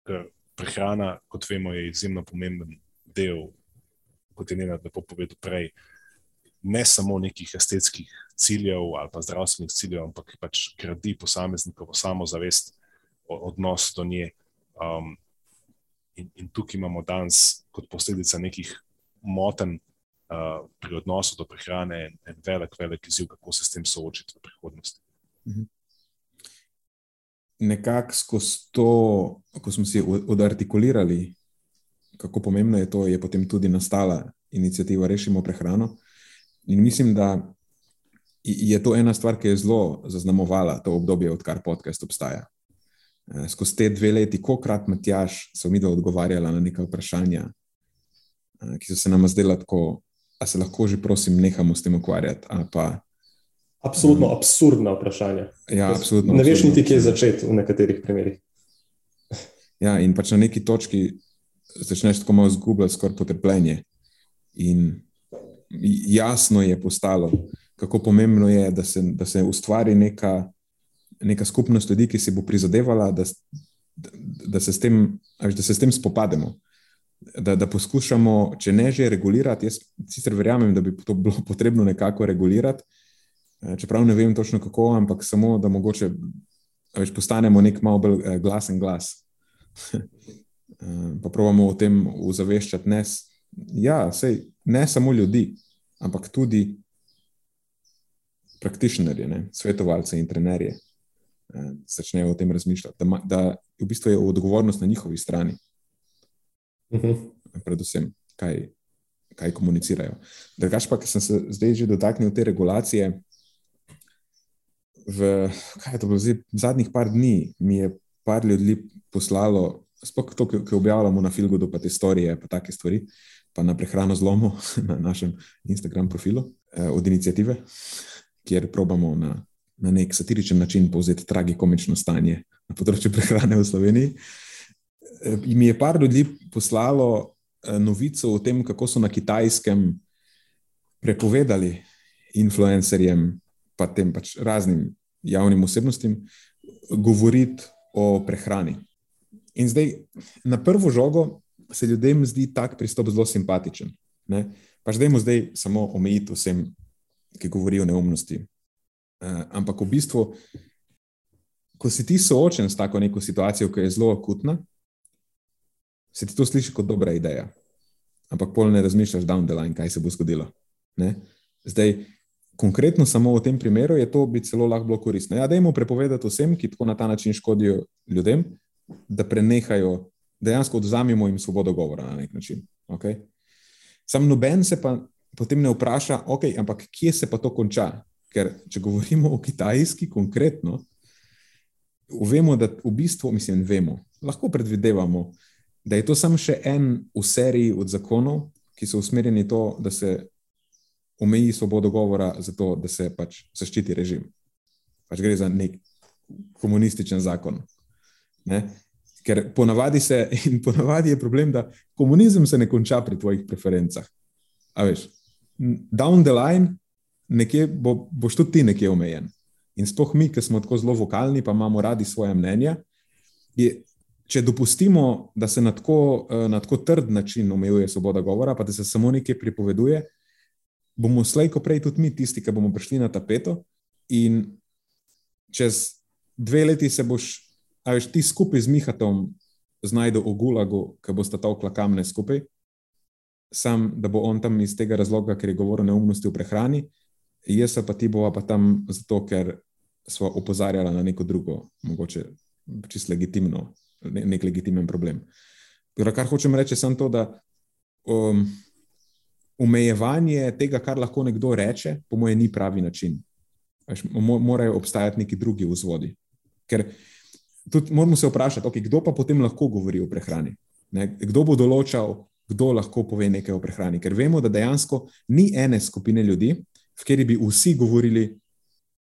ker prehrana, kot vemo, je izjemno pomemben del kot je Nena lepo povedal prej, ne samo nekih estetskih ciljev ali pa zdravstvenih ciljev, ampak pač gradi posameznikovo samozavest, odnos do nje. Um, in, in tukaj imamo danes, kot posledica nekih motenj uh, pri odnosu do prehrane, en velik, velik izziv, kako se s tem soočiti v prihodnosti. Mhm. nekako skozi to, ko smo si od- odartikulirali, kako pomembno je to, je potem tudi nastala inicijativa Rešimo prehrano. In mislim, da je to ena stvar, ki je zelo zaznamovala to obdobje, odkar podcast obstaja. Eh, Skozi te dve leti, kokrat Matjaš, so mi dva odgovarjala na neka vprašanja, eh, ki so se nam zdela tako, a se lahko že, prosim, nehamo s tem ukvarjati. Pa, Absolutno absurdna vprašanja. ja, absolutno. ne veš niti, kje začeti v nekaterih primerih. Ja, in pač na neki točki začneš tako malo zgubljati skoraj potrpljenje. In jasno je postalo, kako pomembno je, da se, da se ustvari neka, neka skupnost ljudi, ki si bo prizadevala, da, da, se, s tem, da se s tem spopademo. Da, da poskušamo, če ne že regulirati, jaz sicer verjamem, da bi to bilo potrebno nekako regulirati, eh, čeprav ne vem točno kako, ampak samo da mogoče a veš, postanemo nek malo bolj eh, glasen glas. Eh, pa pravimo o tem ozaveščati ne, ja, sej, ne samo ljudi, ampak tudi praktičnerje, ne, svetovalce in trenerje. eh, Začnejo o tem razmišljati, da, da v bistvu je odgovornost na njihovi strani, Mhm. predvsem, kaj, kaj komunicirajo. Drugač pa, ker sem se zdaj že dotaknil te regulacije, v, kaj je to bilo, zdaj, zadnjih par dni mi je par ljudi poslalo, sploh to, ki ki objavljamo na Filgodu, pa te storije, pa take stvari, pa na prehrano zlomu na našem Instagram profilu eh, od inicijative, kjer probamo na, na nek satiričen način povzeti tragikomično stanje na področju prehrane v Sloveniji. Eh, mi je par ljudi poslalo eh, novico o tem, kako so na kitajskem prepovedali influencerjem, pa tem pač raznim javnim osebnostim, govoriti o prehrani. In zdaj, na prvo žogo se ljudem zdi tak pristop zelo simpatičen. Ne? Pač dajmo zdaj samo omejiti vsem, ki govorijo neumnosti. Uh, ampak v bistvu, ko si ti soočen s tako neko situacijo, ki je zelo akutna, se ti to sliši kot dobra ideja. Ampak pol ne razmišljaš down the line, kaj se bo zgodilo. Ne? Zdaj, konkretno samo v tem primeru je to bi celo lahko bilo koristno. Ja, dajmo prepovedati vsem, ki tako na ta način škodijo ljudem, da prenehajo, dejansko odzamemo jim svobodo govora na nek način. Okay? Sam noben se pa potem ne vpraša, okay, ampak kje se pa to konča? Ker če govorimo o Kitajski konkretno, vemo, da v bistvu, mislim, vemo, lahko predvidevamo, da je to samo še en v seriji od zakonov, ki so usmerjeni to, da se omeji svobodo govora, zato da se pač zaščiti režim. Pač gre za nek komunističen zakon. Ne? Ker ponavadi, se, in ponavadi je problem, da komunizem se ne konča pri tvojih preferencah. A veš, down the line, nekje bo, boš tudi ti nekje omejen. In sploh mi, ki smo tako zelo vokalni, pa imamo radi svoje mnenja, je, če dopustimo, da se na tako, eh, na tako trd način omejuje svoboda govora, pa da se samo nekaj pripoveduje, bomo slejko prej tudi mi tisti, ki bomo prišli na tapeto in čez dve leti se boš, a veš, ti skupaj z Mihatom znajdel v Gulagu, ki boste tolkla kamne skupaj, sam, da bo on tam iz tega razloga, ker je govoril neumnosti v prehrani, jaz pa ti bova pa tam zato, ker smo opozarjala na neko drugo, mogoče čist legitimno, ne, nek legitimen problem. Torej, kar hočem reči, je samo to, da um, omejevanje tega, kar lahko nekdo reče, po mojem, ni pravi način. Veš, mo morajo obstajati neki drugi vzvodi. Ker tudi moramo se vprašati, okay, kdo pa potem lahko govori o prehrani. Ne? Kdo bo določal, kdo lahko pove nekaj o prehrani. Ker vemo, da dejansko ni ene skupine ljudi, v kateri bi vsi govorili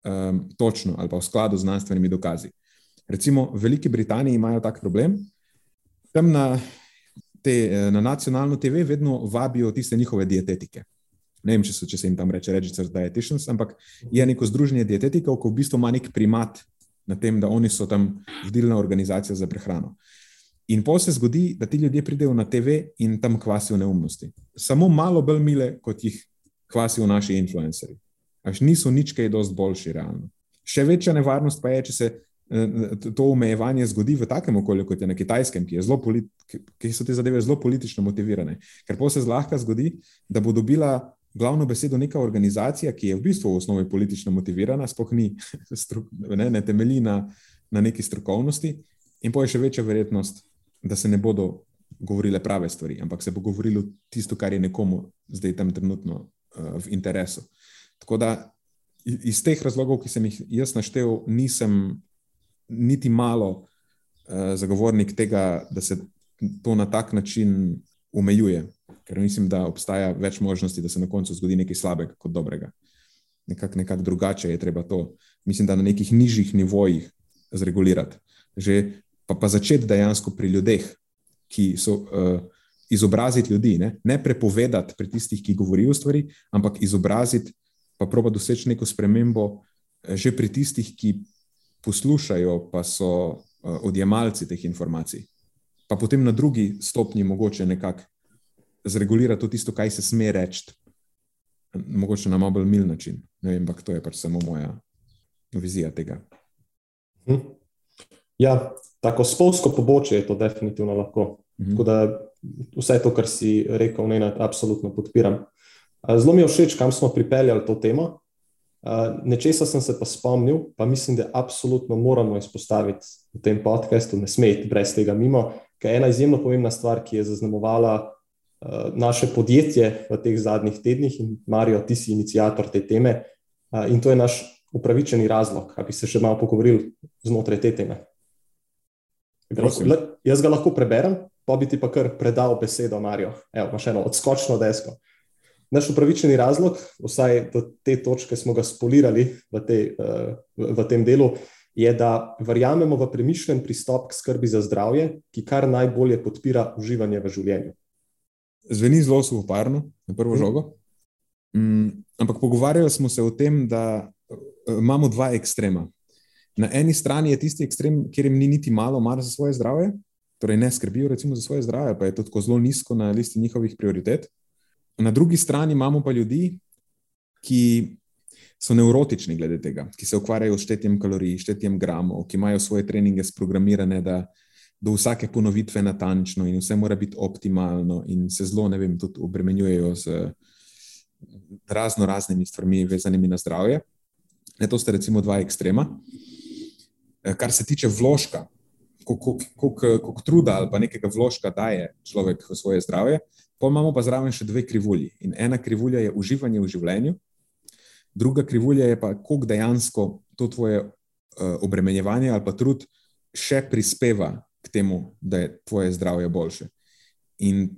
um, točno ali pa v skladu z znanstvenimi dokazi. Recimo v Veliki Britaniji imajo tak problem, tam na, te, na nacionalno TV vedno vabijo tiste njihove dietetike. Ne vem, če, so, če se jim tam reče Registered Dietitians, ampak je neko združenje dietetikov, ki v bistvu ima nek primat na tem, da oni so tam vodilna organizacija za prehrano. In po se zgodi, da ti ljudje pridejo na TV in tam kvasijo neumnosti. Samo malo bolj mile, kot jih kvasijo naši influencerji. Až niso nič kaj dosti boljši, realno. Še večja nevarnost pa je, če se to omejevanje zgodi v takem okolju, kot je na kitajskem, ki, je polit, ki so te zadeve zelo politično motivirane. Ker pa se zlahka zgodi, da bo dobila glavno besedo neka organizacija, ki je v bistvu v osnovi politično motivirana, sploh ni, ne, ne temelji na na neki strokovnosti, in pa je še večja verjetnost, da se ne bodo govorile prave stvari, ampak se bo govorilo tisto, kar je nekomu zdaj tam trenutno uh, v interesu. Tako da iz teh razlogov, ki sem jih jaz naštel, nisem niti malo uh, zagovornik tega, da se to na tak način omejuje, ker mislim, da obstaja več možnosti, da se na koncu zgodi nekaj slabega kot dobrega. Nekako nekak drugače je treba to, mislim, da na nekih nižjih nivojih zregulirati. Že pa, pa začeti dejansko pri ljudeh, ki so uh, izobraziti ljudi, ne? ne prepovedati pri tistih, ki govorijo stvari, ampak izobraziti, pa proba doseči neko spremembo eh, že pri tistih, ki poslušajo, pa so uh, odjemalci teh informacij. Pa potem na drugi stopnji mogoče nekako zregulirati to tisto, kaj se sme reči, mogoče na malo bolj mil način. Ne vem, ampak to je pač samo moja vizija tega. Hm. Ja, tako spolsko pobočje je to definitivno lahko. Mhm. Tako da vse to, kar si rekel, ne, absolutno podpiram. Zelo mi je všeč, kam smo pripeljali to temo. Nečesa sem se pa spomnil, pa mislim, da absolutno moramo izpostaviti v tem podkastu, ne smeti brez tega mimo, ker je ena izjemno pomembna stvar, ki je zaznamovala naše podjetje v teh zadnjih tednih in Marijo, ti si inicijator te teme in to je naš upravičeni razlog, da bi se še malo pogovorili znotraj te teme. Jaz ga lahko preberem, pa bi ti pa kar predal besedo, Marijo. Evo, imaš eno odskočno desko. Naš upravičeni razlog, vsaj do te točke smo ga spolirali v, te, v, v tem delu, je, da verjamemo v premišljen pristop k skrbi za zdravje, ki kar najbolje podpira uživanje v življenju. Zveni zelo suhoparno, na prvo hm. žogo. Mm, ampak pogovarjali smo se o tem, da uh, imamo dva ekstrema. Na eni strani je tisti ekstrem, kjer jim ni niti malo mar za svoje zdravje, torej ne skrbijo recimo, za svoje zdravje, pa je to tako zelo nizko na listi njihovih prioritet. Na drugi strani imamo pa ljudi, ki so neurotični glede tega, ki se ukvarjajo s štetjem kalorij, štetjem gramov, ki imajo svoje treninge sprogramirane, da do vsake ponovitve natančno in vse mora biti optimalno, in se zelo, ne vem, tudi obremenjujejo z razno raznimi stvarmi, vezanimi na zdravje. Ne, to sta recimo dva ekstrema. Kar se tiče vložka, koliko truda ali pa nekega vložka daje človek v svoje zdravje. Pa imamo pa zraven še dve krivulji. In ena krivulja je uživanje v življenju, druga krivulja je pa, koliko dejansko to tvoje uh, obremenjevanje ali pa trud še prispeva k temu, da je tvoje zdravje boljše. In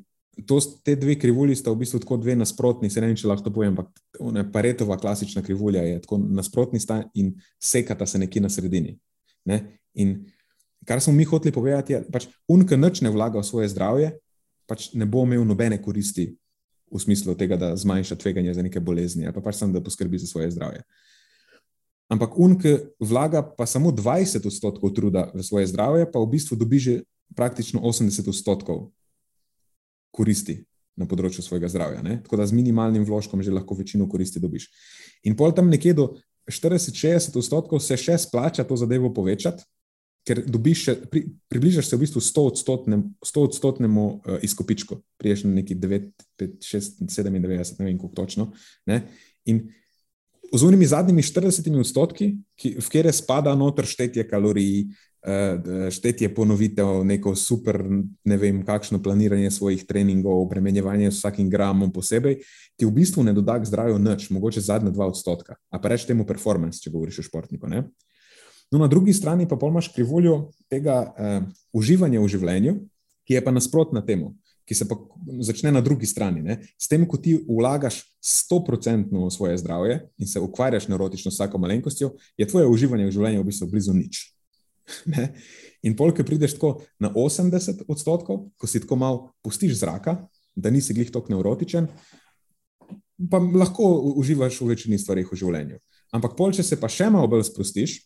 to, te dve krivulji sta v bistvu tako dve nasprotni, se ne vem, če lahko povem, ampak paretova klasična krivulja je tako nasprotni sta in sekata se nekje na sredini. Ne? In kar smo mi hoteli povedati, je, da pač unka noč ne vlaga v svoje zdravje, pač ne bo imel nobene koristi v smislu tega, da zmanjša tveganje za neke bolezni, ali pa pač samo da poskrbi za svoje zdravje. Ampak unka vlaga pa samo 20 odstotkov truda v svoje zdravje, pa v bistvu dobi že praktično 80 odstotkov koristi na področju svojega zdravja. Ne? Tako da z minimalnim vložkom že lahko večino koristi dobiš. In pol tam nekje do 40-60 odstotkov se še splača to zadevo povečati, ker dobiš še, pri, približaš se v bistvu 100 odstotnemu uh, izkupičku, priješ na neki 9, 5, 6, 97, ne vem koliko točno. Ne? In z unimi zadnjimi 40 odstotki, ki, v kjer spada noter štetje kalorij, uh, štetje ponovitev, neko super, ne vem, kakšno planiranje svojih treningov, obremenjevanje s vsakim gramom posebej, ti v bistvu ne doda k zdravju nič, mogoče zadnja 2 odstotka. A pa reč temu performance, če govoriš o športniku. Ne? No, na drugi strani pa imaš krivuljo tega uh, uživanja v življenju, ki je pa nasprotna temu, ki se pa začne na drugi strani. Ne? S tem, ko ti vlagaš 100% v svoje zdravje in se ukvarjaš neurotično s vsako malenkostjo, je tvoje uživanje v življenju v bistvu blizu nič. Ne? In polk, ki prideš tako na 80 odstotkov, ko si tako malo pustiš zraka, da nisi glih tako neurotičen, pa lahko uživaš v večini stvari v življenju. Ampak pol, če se pa še malo bolj sprostiš,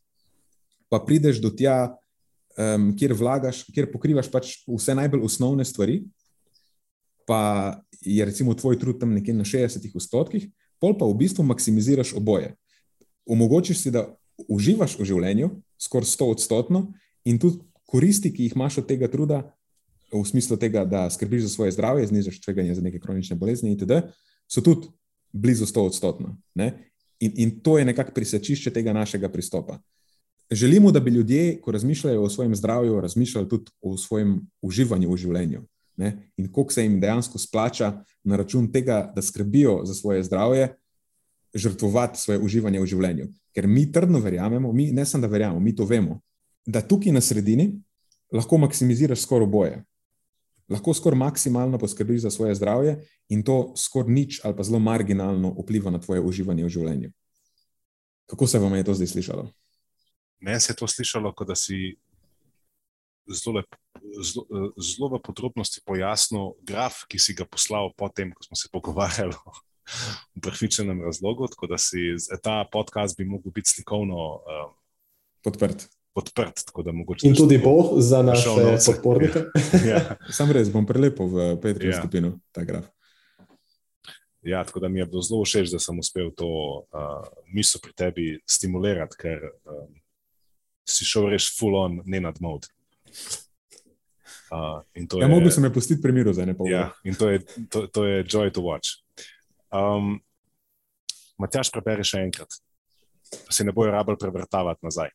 pa prideš do tja, um, kjer vlagaš, kjer pokrivaš pač vse najbolj osnovne stvari, pa je recimo tvoj trud tam nekje na 60 odstotkih, pol pa v bistvu maksimiziraš oboje. Omogočiš si, da uživaš v življenju, skoraj 100 odstotno, in tudi koristi, ki jih imaš od tega truda, v smislu tega, da skrbiš za svoje zdravje, znižaš tveganje za neke kronične bolezni, itd., so tudi blizu 100 odstotno. In, in to je nekako prisečišče tega našega pristopa želimo, da bi ljudje, ko razmišljajo o svojem zdravju, razmišljali tudi o svojem uživanju v življenju. Ne? In koliko se jim dejansko splača na račun tega, da skrbijo za svoje zdravje, žrtvovati svoje uživanje v življenju. Ker mi trdno verjamemo, mi ne samo da verjamemo, mi to vemo, da tukaj na sredini lahko maksimiziraš skoraj oboje. Lahko skoraj maksimalno poskrbiš za svoje zdravje in to skoraj nič ali pa zelo marginalno vpliva na tvoje uživanje v življenju. Kako se vam je to zdaj slišalo? Meni se je to slišalo, kot da si zelo, lep, zelo, zelo v podrobnosti pojasnil graf, ki si ga poslal potem, ko smo se pogovarjali o pravičnem razlogu. Tako da si ta podcast bi lahko bil slikovno um, Podprt. podprt. In tudi bo za naše podpornike. ja. Sam res bom prelepil v Petri Ja. skupino ta graf. Ja, tako da mi je bilo zelo všeč, da sem uspel to uh, misel pri tebi stimulirati, ker um, si šel res full on, ne nad mod. Uh, in to Ja, je- mogel sem me pustiti pri miru za ene pol ure. Ja, in to je, to, to je joy to watch. Um, Matjaš, preberi še enkrat, da se ne bojo rabili prevrtavati nazaj.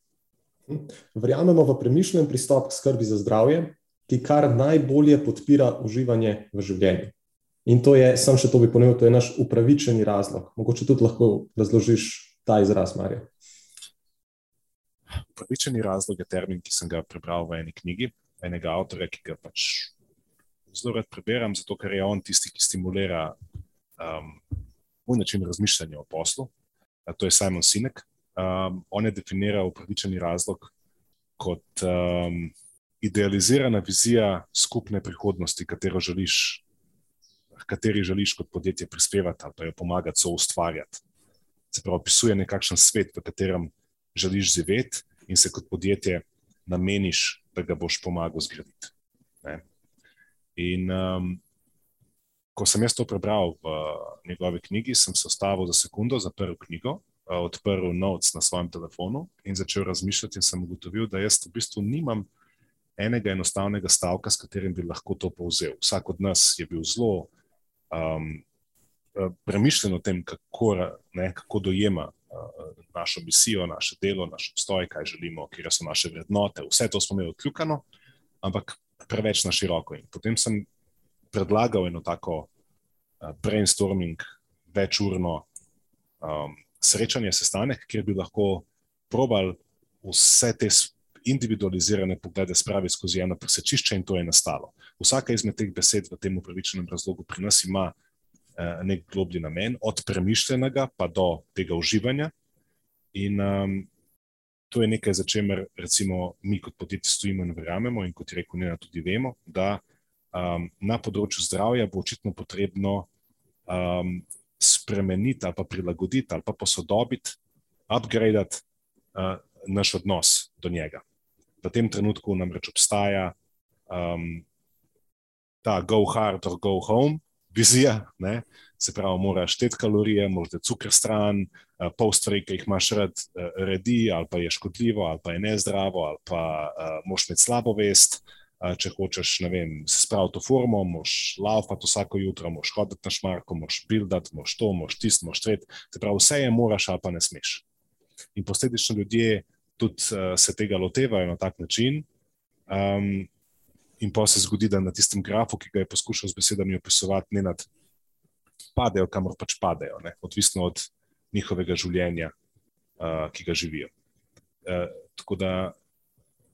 Verjamemo v premišljen pristop k skrbi za zdravje, ki kar najbolje podpira uživanje v življenju. In to je, sam še to bi ponovil, to je naš upravičeni razlog. Mogoče tudi lahko razložiš ta izraz, Marja. Pravičeni razlog je termin, ki sem ga prebral v eni knjigi, enega avtorja, ki ga pač zelo rad preberem, zato ker je on tisti, ki stimulira um, moj način razmišljanja o poslu. A To je Simon Sinek. Um, on je definiral upravičeni razlog kot um, idealizirana vizija skupne prihodnosti, katero želiš, kateri želiš kot podjetje prispevati ali pa jo pomagati so ustvarjati. Se pravi, opisuje nekakšen svet, v katerem želiš živeti in se kot podjetje nameniš, da ga boš pomagal zgraditi. Ne? In um, ko sem jaz to prebral v njegovi knjigi, sem se ustavil za sekundo, zaprl knjigo, uh, odprl notes na svojem telefonu in začel razmišljati, in sem ugotovil, da jaz v bistvu nimam enega enostavnega stavka, s katerim bi lahko to povzel. Vsak od nas je bil zelo um, eh, premišljen o tem, kako, ne, kako dojema uh, našo misijo, naše delo, naš obstoj, kaj želimo, kje so naše vrednote. Vse to smo imeli odkljukano, ampak preveč na široko. In potem sem predlagal eno tako uh, brainstorming, večurno um, srečanje, sestanek, kjer bi lahko probal vse te individualizirane poglede spraviti skozi eno presečišče, in to je nastalo. Vsaka izmed teh besed v tem upravičenem razlogu pri nas ima eh, nek globlji namen, od premišljenega pa do tega uživanja. In um, to je nekaj, za čemer recimo mi kot podjetje stojimo in verjamemo, in kot je rekel Nina, tudi vemo, da um, na področju zdravja bo očitno potrebno um, spremeniti ali pa prilagoditi ali pa posodobiti, upgradati uh, naš odnos do njega. V tem trenutku namreč obstaja um, ta go hard or go home vizija, ne? se pravi, moraš šteti kalorije, moraš dati cuker stran, uh, pol stvari, ki jih imaš rad, uh, redi, ali pa je škodljivo, ali pa je nezdravo, ali pa uh, moš imeti slabo vest. Če hočeš, ne vem, se spraviti v formo, moš laufati vsako jutro, moš hoditi na šmarko, moš buildati, moš to, moš tisto, moš tret. Se pravi, vse je moraš, ali pa ne smeš. In posledično ljudje tudi uh, se tega lotevajo na tak način. Um, in pa se zgodi, da na tistem grafu, ki ga je poskušal z besedami opisovati, ne nad padejo, kamor pač padejo, ne? odvisno od njihovega življenja, uh, ki ga živijo. Uh, tako da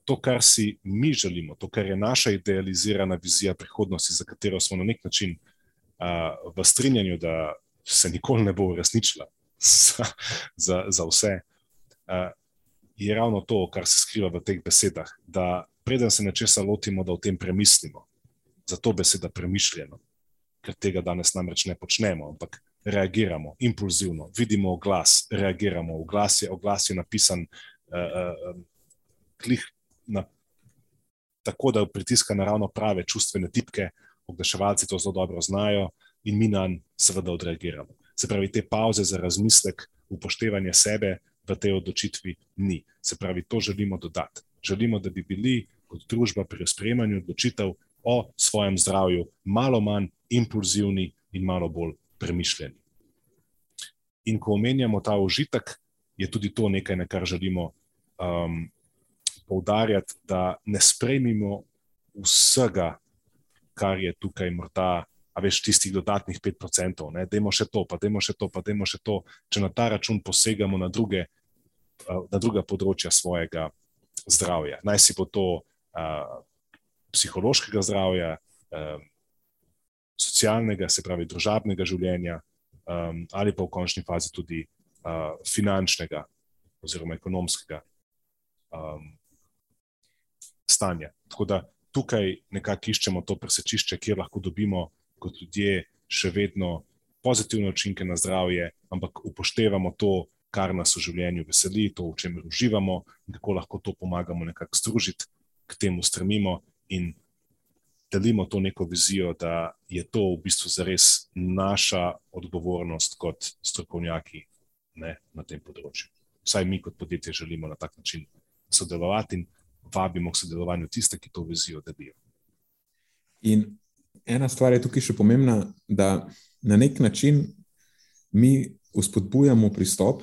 to, kar si mi želimo, to, kar je naša idealizirana vizija prihodnosti, za katero smo na nek način uh, v strinjanju, da se nikoli ne bo uresničila za, za, za vse, uh, je ravno to, kar se skriva v teh besedah. Da preden se nečesa lotimo, da o tem premislimo. Zato beseda premišljeno, ker tega danes namreč ne počnemo, ampak reagiramo impulzivno, vidimo oglas, reagiramo. Oglas je, oglas je napisan uh, uh, na, tako, da pritiska na ravno prave čustvene tipke, oglaševalci to zelo dobro znajo in mi na njih seveda odreagiramo. Se pravi, te pauze za razmislek, upoštevanje sebe v tej odločitvi ni. Se pravi, to želimo dodati. Želimo, da bi bili kot družba pri sprejemanju odločitev o svojem zdravju malo manj impulzivni in malo bolj premišljeni. In ko omenjamo ta užitek, je tudi to nekaj, na kar želimo um, poudarjati, da ne sprejmimo vsega, kar je tukaj morda. A veš, tistih dodatnih 5%, da imamo še to, pa da imamo še to, pa da imamo še to, če na ta račun posegamo na, druge, na druga področja svojega zdravja. Naj si bo to uh, psihološkega zdravja, um, socialnega, se pravi, družabnega življenja, um, ali pa v končni fazi tudi uh, finančnega oziroma ekonomskega um, stanja. Tako da tukaj nekako iščemo to presečišče, kjer lahko dobimo kot ljudje še vedno pozitivne učinke na zdravje, ampak upoštevamo to, kar nas v življenju veseli, to, v čemer uživamo in kako lahko to pomagamo nekako združiti, k temu stremimo in delimo to neko vizijo, da je to v bistvu zares naša odgovornost kot strokovnjaki ne, na tem področju. Vsaj mi, kot podjetje, želimo na tak način sodelovati in vabimo k sodelovanju tiste, ki to vizijo delijo. In ena stvar je tukaj še pomembna, da na nek način mi uspodbujamo pristop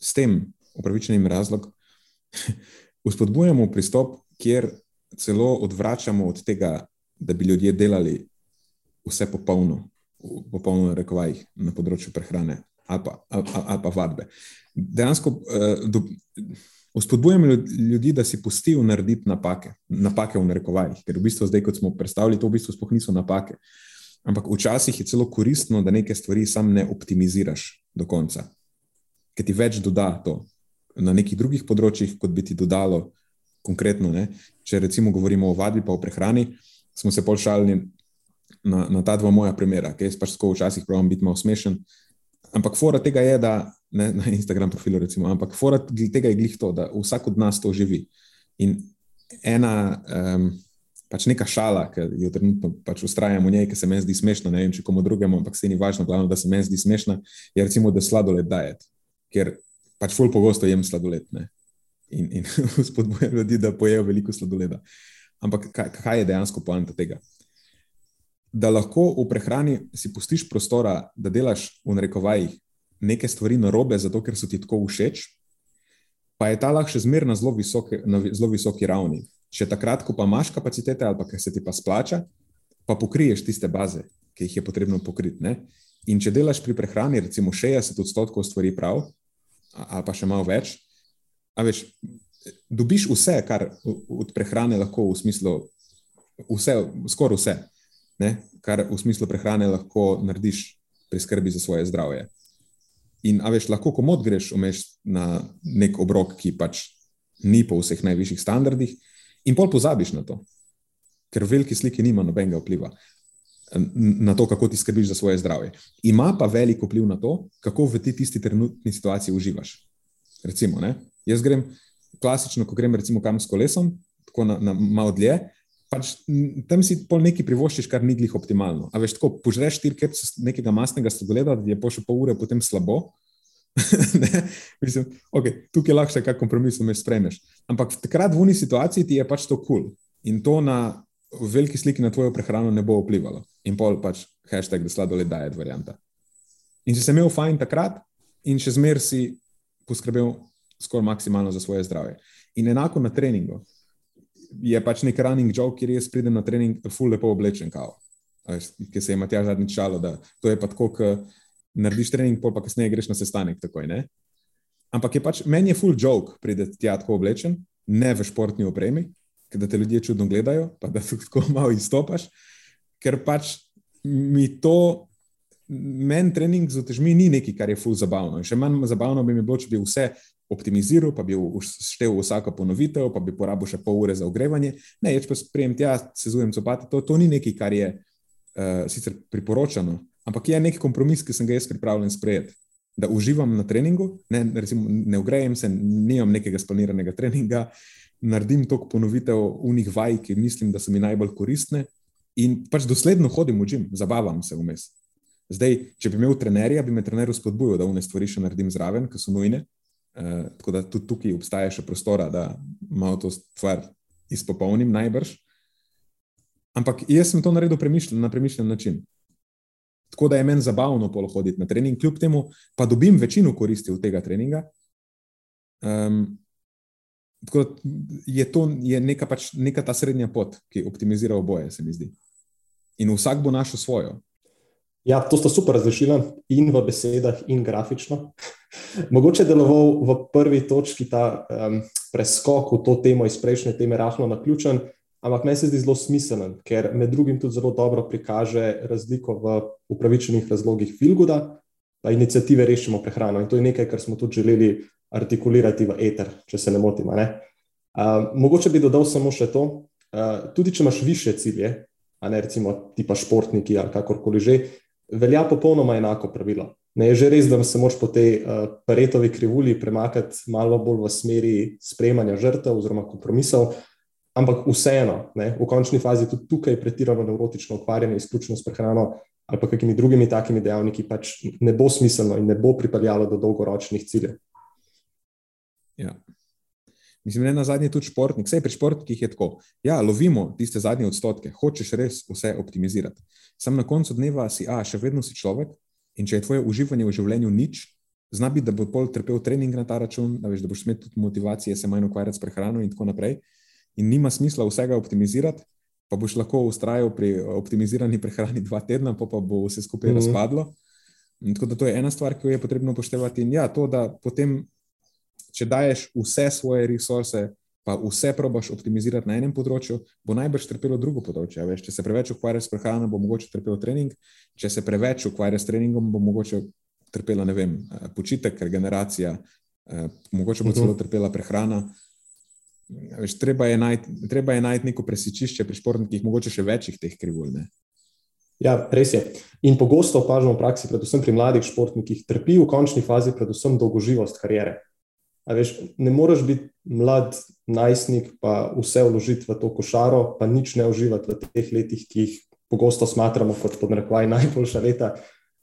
s tem upravičenim razlogom, uspodbujamo pristop, kjer celo odvračamo od tega da bi ljudje delali vse popolno, popolno rekovajih na področju prehrane ali pa, ali, ali pa vadbe. Dejansko uh, ljudi, da si pustijo narediti napake, napake v narekovajih, ker v bistvu zdaj, kot smo predstavili, to v bistvu sploh niso napake. Ampak včasih je celo koristno, da neke stvari sam ne optimiziraš do konca, ker ti več doda to na nekih drugih področjih, kot bi ti dodalo konkretno. Ne? Če recimo govorimo o vadbi, pa o prehrani, smo se pošalili na, na ta dva moja primera, ki jaz pač tako včasih pravim biti malo smešen. Ampak fora tega je, da ne, na Instagram profilu, recimo, ampak fora tega je glih to, da vsak od nas to živi. In ena. Um, Pač neka šala, ki jo trenutno pač ustrajam v njej, ki se meni zdi smešna, ne vem, če komu drugemu, ampak se ni važno, glavno, da se meni zdi smešna, je recimo, da sladoled dajet, ker pač ful pogosto jem sladoled ne? in, in spodbujam ljudi, da pojejo veliko sladoleda. Ampak kaj, kaj je dejansko poanta tega? Da lahko v prehrani si pustiš prostora, da delaš v narekovajih neke stvari na robe, zato ker so ti tako všeč, pa je ta lahko še zmerno zelo visoki, na zelo visoki ravni. Če takrat, ko pa imaš kapacitete ali pa ker se ti pa splača, pa pokriješ tiste baze, ki jih je potrebno pokriti. Ne? In če delaš pri prehrani, recimo 60 odstotkov stvari prav, ali pa še malo več, a veš, dobiš vse, kar od prehrane lahko, v smislu, vse, skoraj vse, ne? kar v smislu prehrane lahko narediš pri skrbi za svoje zdravje. In a veš, lahko komod greš omeš na nek obrok, ki pač ni po vseh najvišjih standardih, in pol pozabiš na to, ker v veliki sliki nima nobenega vpliva. Na to, kako ti skrbiš za svoje zdravje. Ima pa veliko vpliv na to, kako v ti tisti trenutni situaciji uživaš. Recimo, ne? jaz grem, klasično, ko grem recimo kam s kolesom, tako na, na malo dlje, pač tam si pol nekaj privoščiš, kar ni glih optimalno. A veš, tako požreš štiri kepce nekega masnega sladoleda, da je po še pol ure potem slabo. Mislim, okay, tukaj lahko še kak kompromis vmes spremeš. Ampak takrat v uni situaciji ti je pač to kul cool. in to na veliki sliki na tvojo prehrano ne bo vplivalo. In pol pač hashtag, da sladoled daje varianta. In če si imel fajn takrat in še zmer si poskrbel skoraj maksimalno za svoje zdravje. In enako na treningu. Je pač nek running joke, kjer jaz pridem na trening, full lepo oblečen, kao. ki se ima tja zadnjič šalo, da to je pa tako, da narediš trening, pol pa kasneje greš na sestanek. Takoj, Ampak je pač meni je full joke, prideti tja tako oblečen, ne v športni opremi, da te ljudje čudno gledajo, pa da tako malo izstopaš, ker pač mi to. Meni trening z otežmi ni nekaj, kar je ful zabavno. Še manj zabavno bi mi bilo, če bi vse optimiziral, pa bi štel vsako ponovitev, pa bi porabil še pol ure za ogrevanje. Ne, če pa sprejem tja, sezujem copate, to, to ni nekaj, kar je uh, sicer priporočano, ampak je nek kompromis, ki sem ga jaz pripravljen sprejeti. Da uživam na treningu, ne, recimo, ne ogrejem se, nimam nekega splaniranega treninga, naredim toliko ponovitev unih vaj, ki mislim, da so mi najbolj koristne in pač dosledno hodim v žim, zabavam se vmes. Zdaj, če bi imel trenerja, bi me trener spodbujal, da vne stvari še naredim zraven, ki so nujne, Uh, tako da tudi tukaj obstaja še prostora, da malo to stvar izpopolnim, najbrž. Ampak jaz sem to naredil premišljen, na premišljen način. Tako da je meni zabavno polo hoditi na trening, kljub temu pa dobim večino koristi od tega treninga. Um, tako da je to je neka, pač, neka ta srednja pot, ki optimizira oboje, se mi zdi. In vsak bo našel svojo. Ja, to sta super razrešila in v besedah, in grafično. Mogoče je deloval v prvi točki ta um, preskok v to temo iz prejšnje teme, rahlo na ključen, ampak meni se zdi zelo smiselen, ker med drugim tudi zelo dobro prikaže razliko v upravičenih razlogih Filguda, inicijative Rešimo prehrano. In to je nekaj, kar smo tudi želeli artikulirati v eter, če se ne motim. Ne? Uh, mogoče bi dodal samo še to. Uh, tudi če imaš više cilje, a ne recimo tipa športniki ali kakorkoli že, velja popolnoma enako pravilo. Ne je že res, da se moč po tej uh, paretovi krivulji premakati malo bolj v smeri sprejemanja žrtev oziroma kompromisov, ampak vseeno, ne, v končni fazi tudi tukaj pretirano neurotično ukvarjanje izključno s prehrano ali pa kakimi drugimi takimi dejavniki pač ne bo smiselno in ne bo pripeljalo do dolgoročnih ciljev. Ja. Mislim, da je na zadnje tudi športnik. Vse pri športnikih je tako. Ja, lovimo tiste zadnje odstotke, hočeš res vse optimizirati. Sam na koncu dneva si, a še vedno si človek in če je tvoje uživanje v življenju nič, zna biti, da bo pol trpel trening na ta račun, da, veš, da boš imel tudi motivacije se manj ukvarjati s prehrano in tako naprej. In nima smisla vsega optimizirati, pa boš lahko ustrajal pri optimizirani prehrani dva tedna, pa, pa bo vse skupaj mm -hmm. razpadlo. In tako da to je ena stvar, ki jo je potrebno upoštevati. In ja, to, da potem če daješ vse svoje resurse, pa vse probaš optimizirati na enem področju, bo najbrž trpelo drugo področje. Veš, če se preveč ukvarjaš s prehrano, bo mogoče trpelo trening, če se preveč ukvarjaš s treningom, bo mogoče trpela vem, eh, počitek, regeneracija, eh, mogoče bo celo mhm. trpela prehrana. Veš, treba je najti najt neko presičišče pri športnikih, mogoče še večjih teh krivulj. Ja, res je. In pogosto opažamo v praksi, predvsem pri mladih športnikih, trpi v končni fazi predvsem dolgoživost karijere. Veš, ne moreš biti mlad najstnik, pa vse vložiti v to košaro, pa nič ne uživati v teh letih, ki jih pogosto smatramo kot podnarekovaj najboljša leta,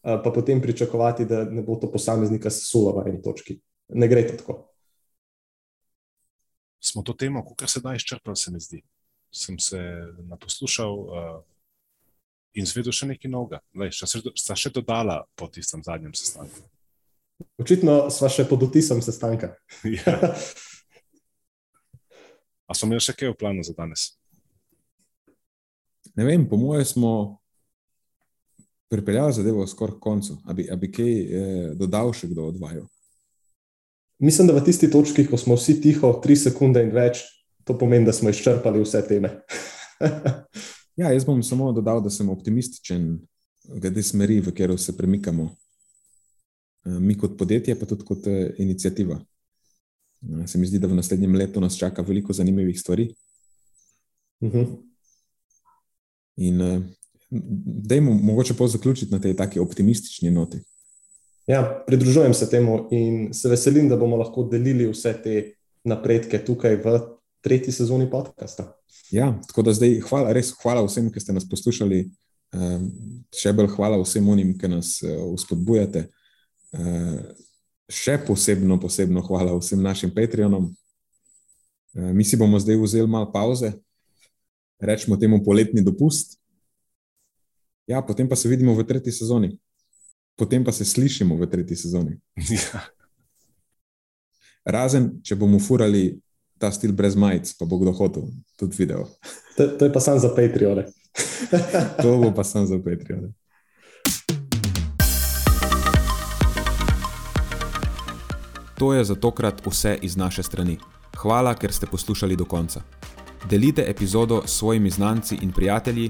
pa potem pričakovati, da ne bo to posameznika sesulo v eni točki. Ne gre tako. Smo to temo, kar se da izčrpati, se mi zdi. Sem se naposlušal uh, in zvedel še nekaj novega. Sta še dodala po tistem zadnjem sestanku. Očitno smo še pod vtisom sestanka. ja. A smo imeli še kaj v planu za danes? Ne vem, po mojem, smo pripeljali zadevo skoraj k koncu. A bi, a bi kaj eh, dodal še kdo od vaju? Mislim, da v tisti točki, ko smo vsi tiho, tri sekunde in več, to pomeni, da smo izčrpali vse teme. ja, jaz bom samo dodal, da sem optimističen glede smeri, v katero se premikamo. Eh, mi kot podjetje, pa tudi kot eh, inicijativa. Eh, se mi zdi, da v naslednjem letu nas čaka veliko zanimivih stvari. Uh mhm. -huh. In da jim mogoče pa zaključiti na tej taki optimistični noti. Ja, pridružujem se temu in se veselim, da bomo lahko delili vse te napredke tukaj v tretji sezoni podcasta. Ja, tako da zdaj hvala, res hvala vsem, ki ste nas poslušali. Še bolj hvala vsem onim, ki nas uspodbujate. Eh, še posebno, posebno hvala vsem našim Patreonom. Eh, mi si bomo zdaj vzeli malo pauze, rečemo temu poletni dopust. Ja, potem pa se vidimo v tretji sezoni, potem pa se slišimo v tretji sezoni. Ja. Razen, če bomo furali ta stil brez majic, pa bo kdo hotel tudi video. To, to je pa samo za Patreone. to bo pa samo za Patreone. To je za tokrat vse iz naše strani. Hvala, ker ste poslušali do konca. Delite epizodo s svojimi znanci in prijatelji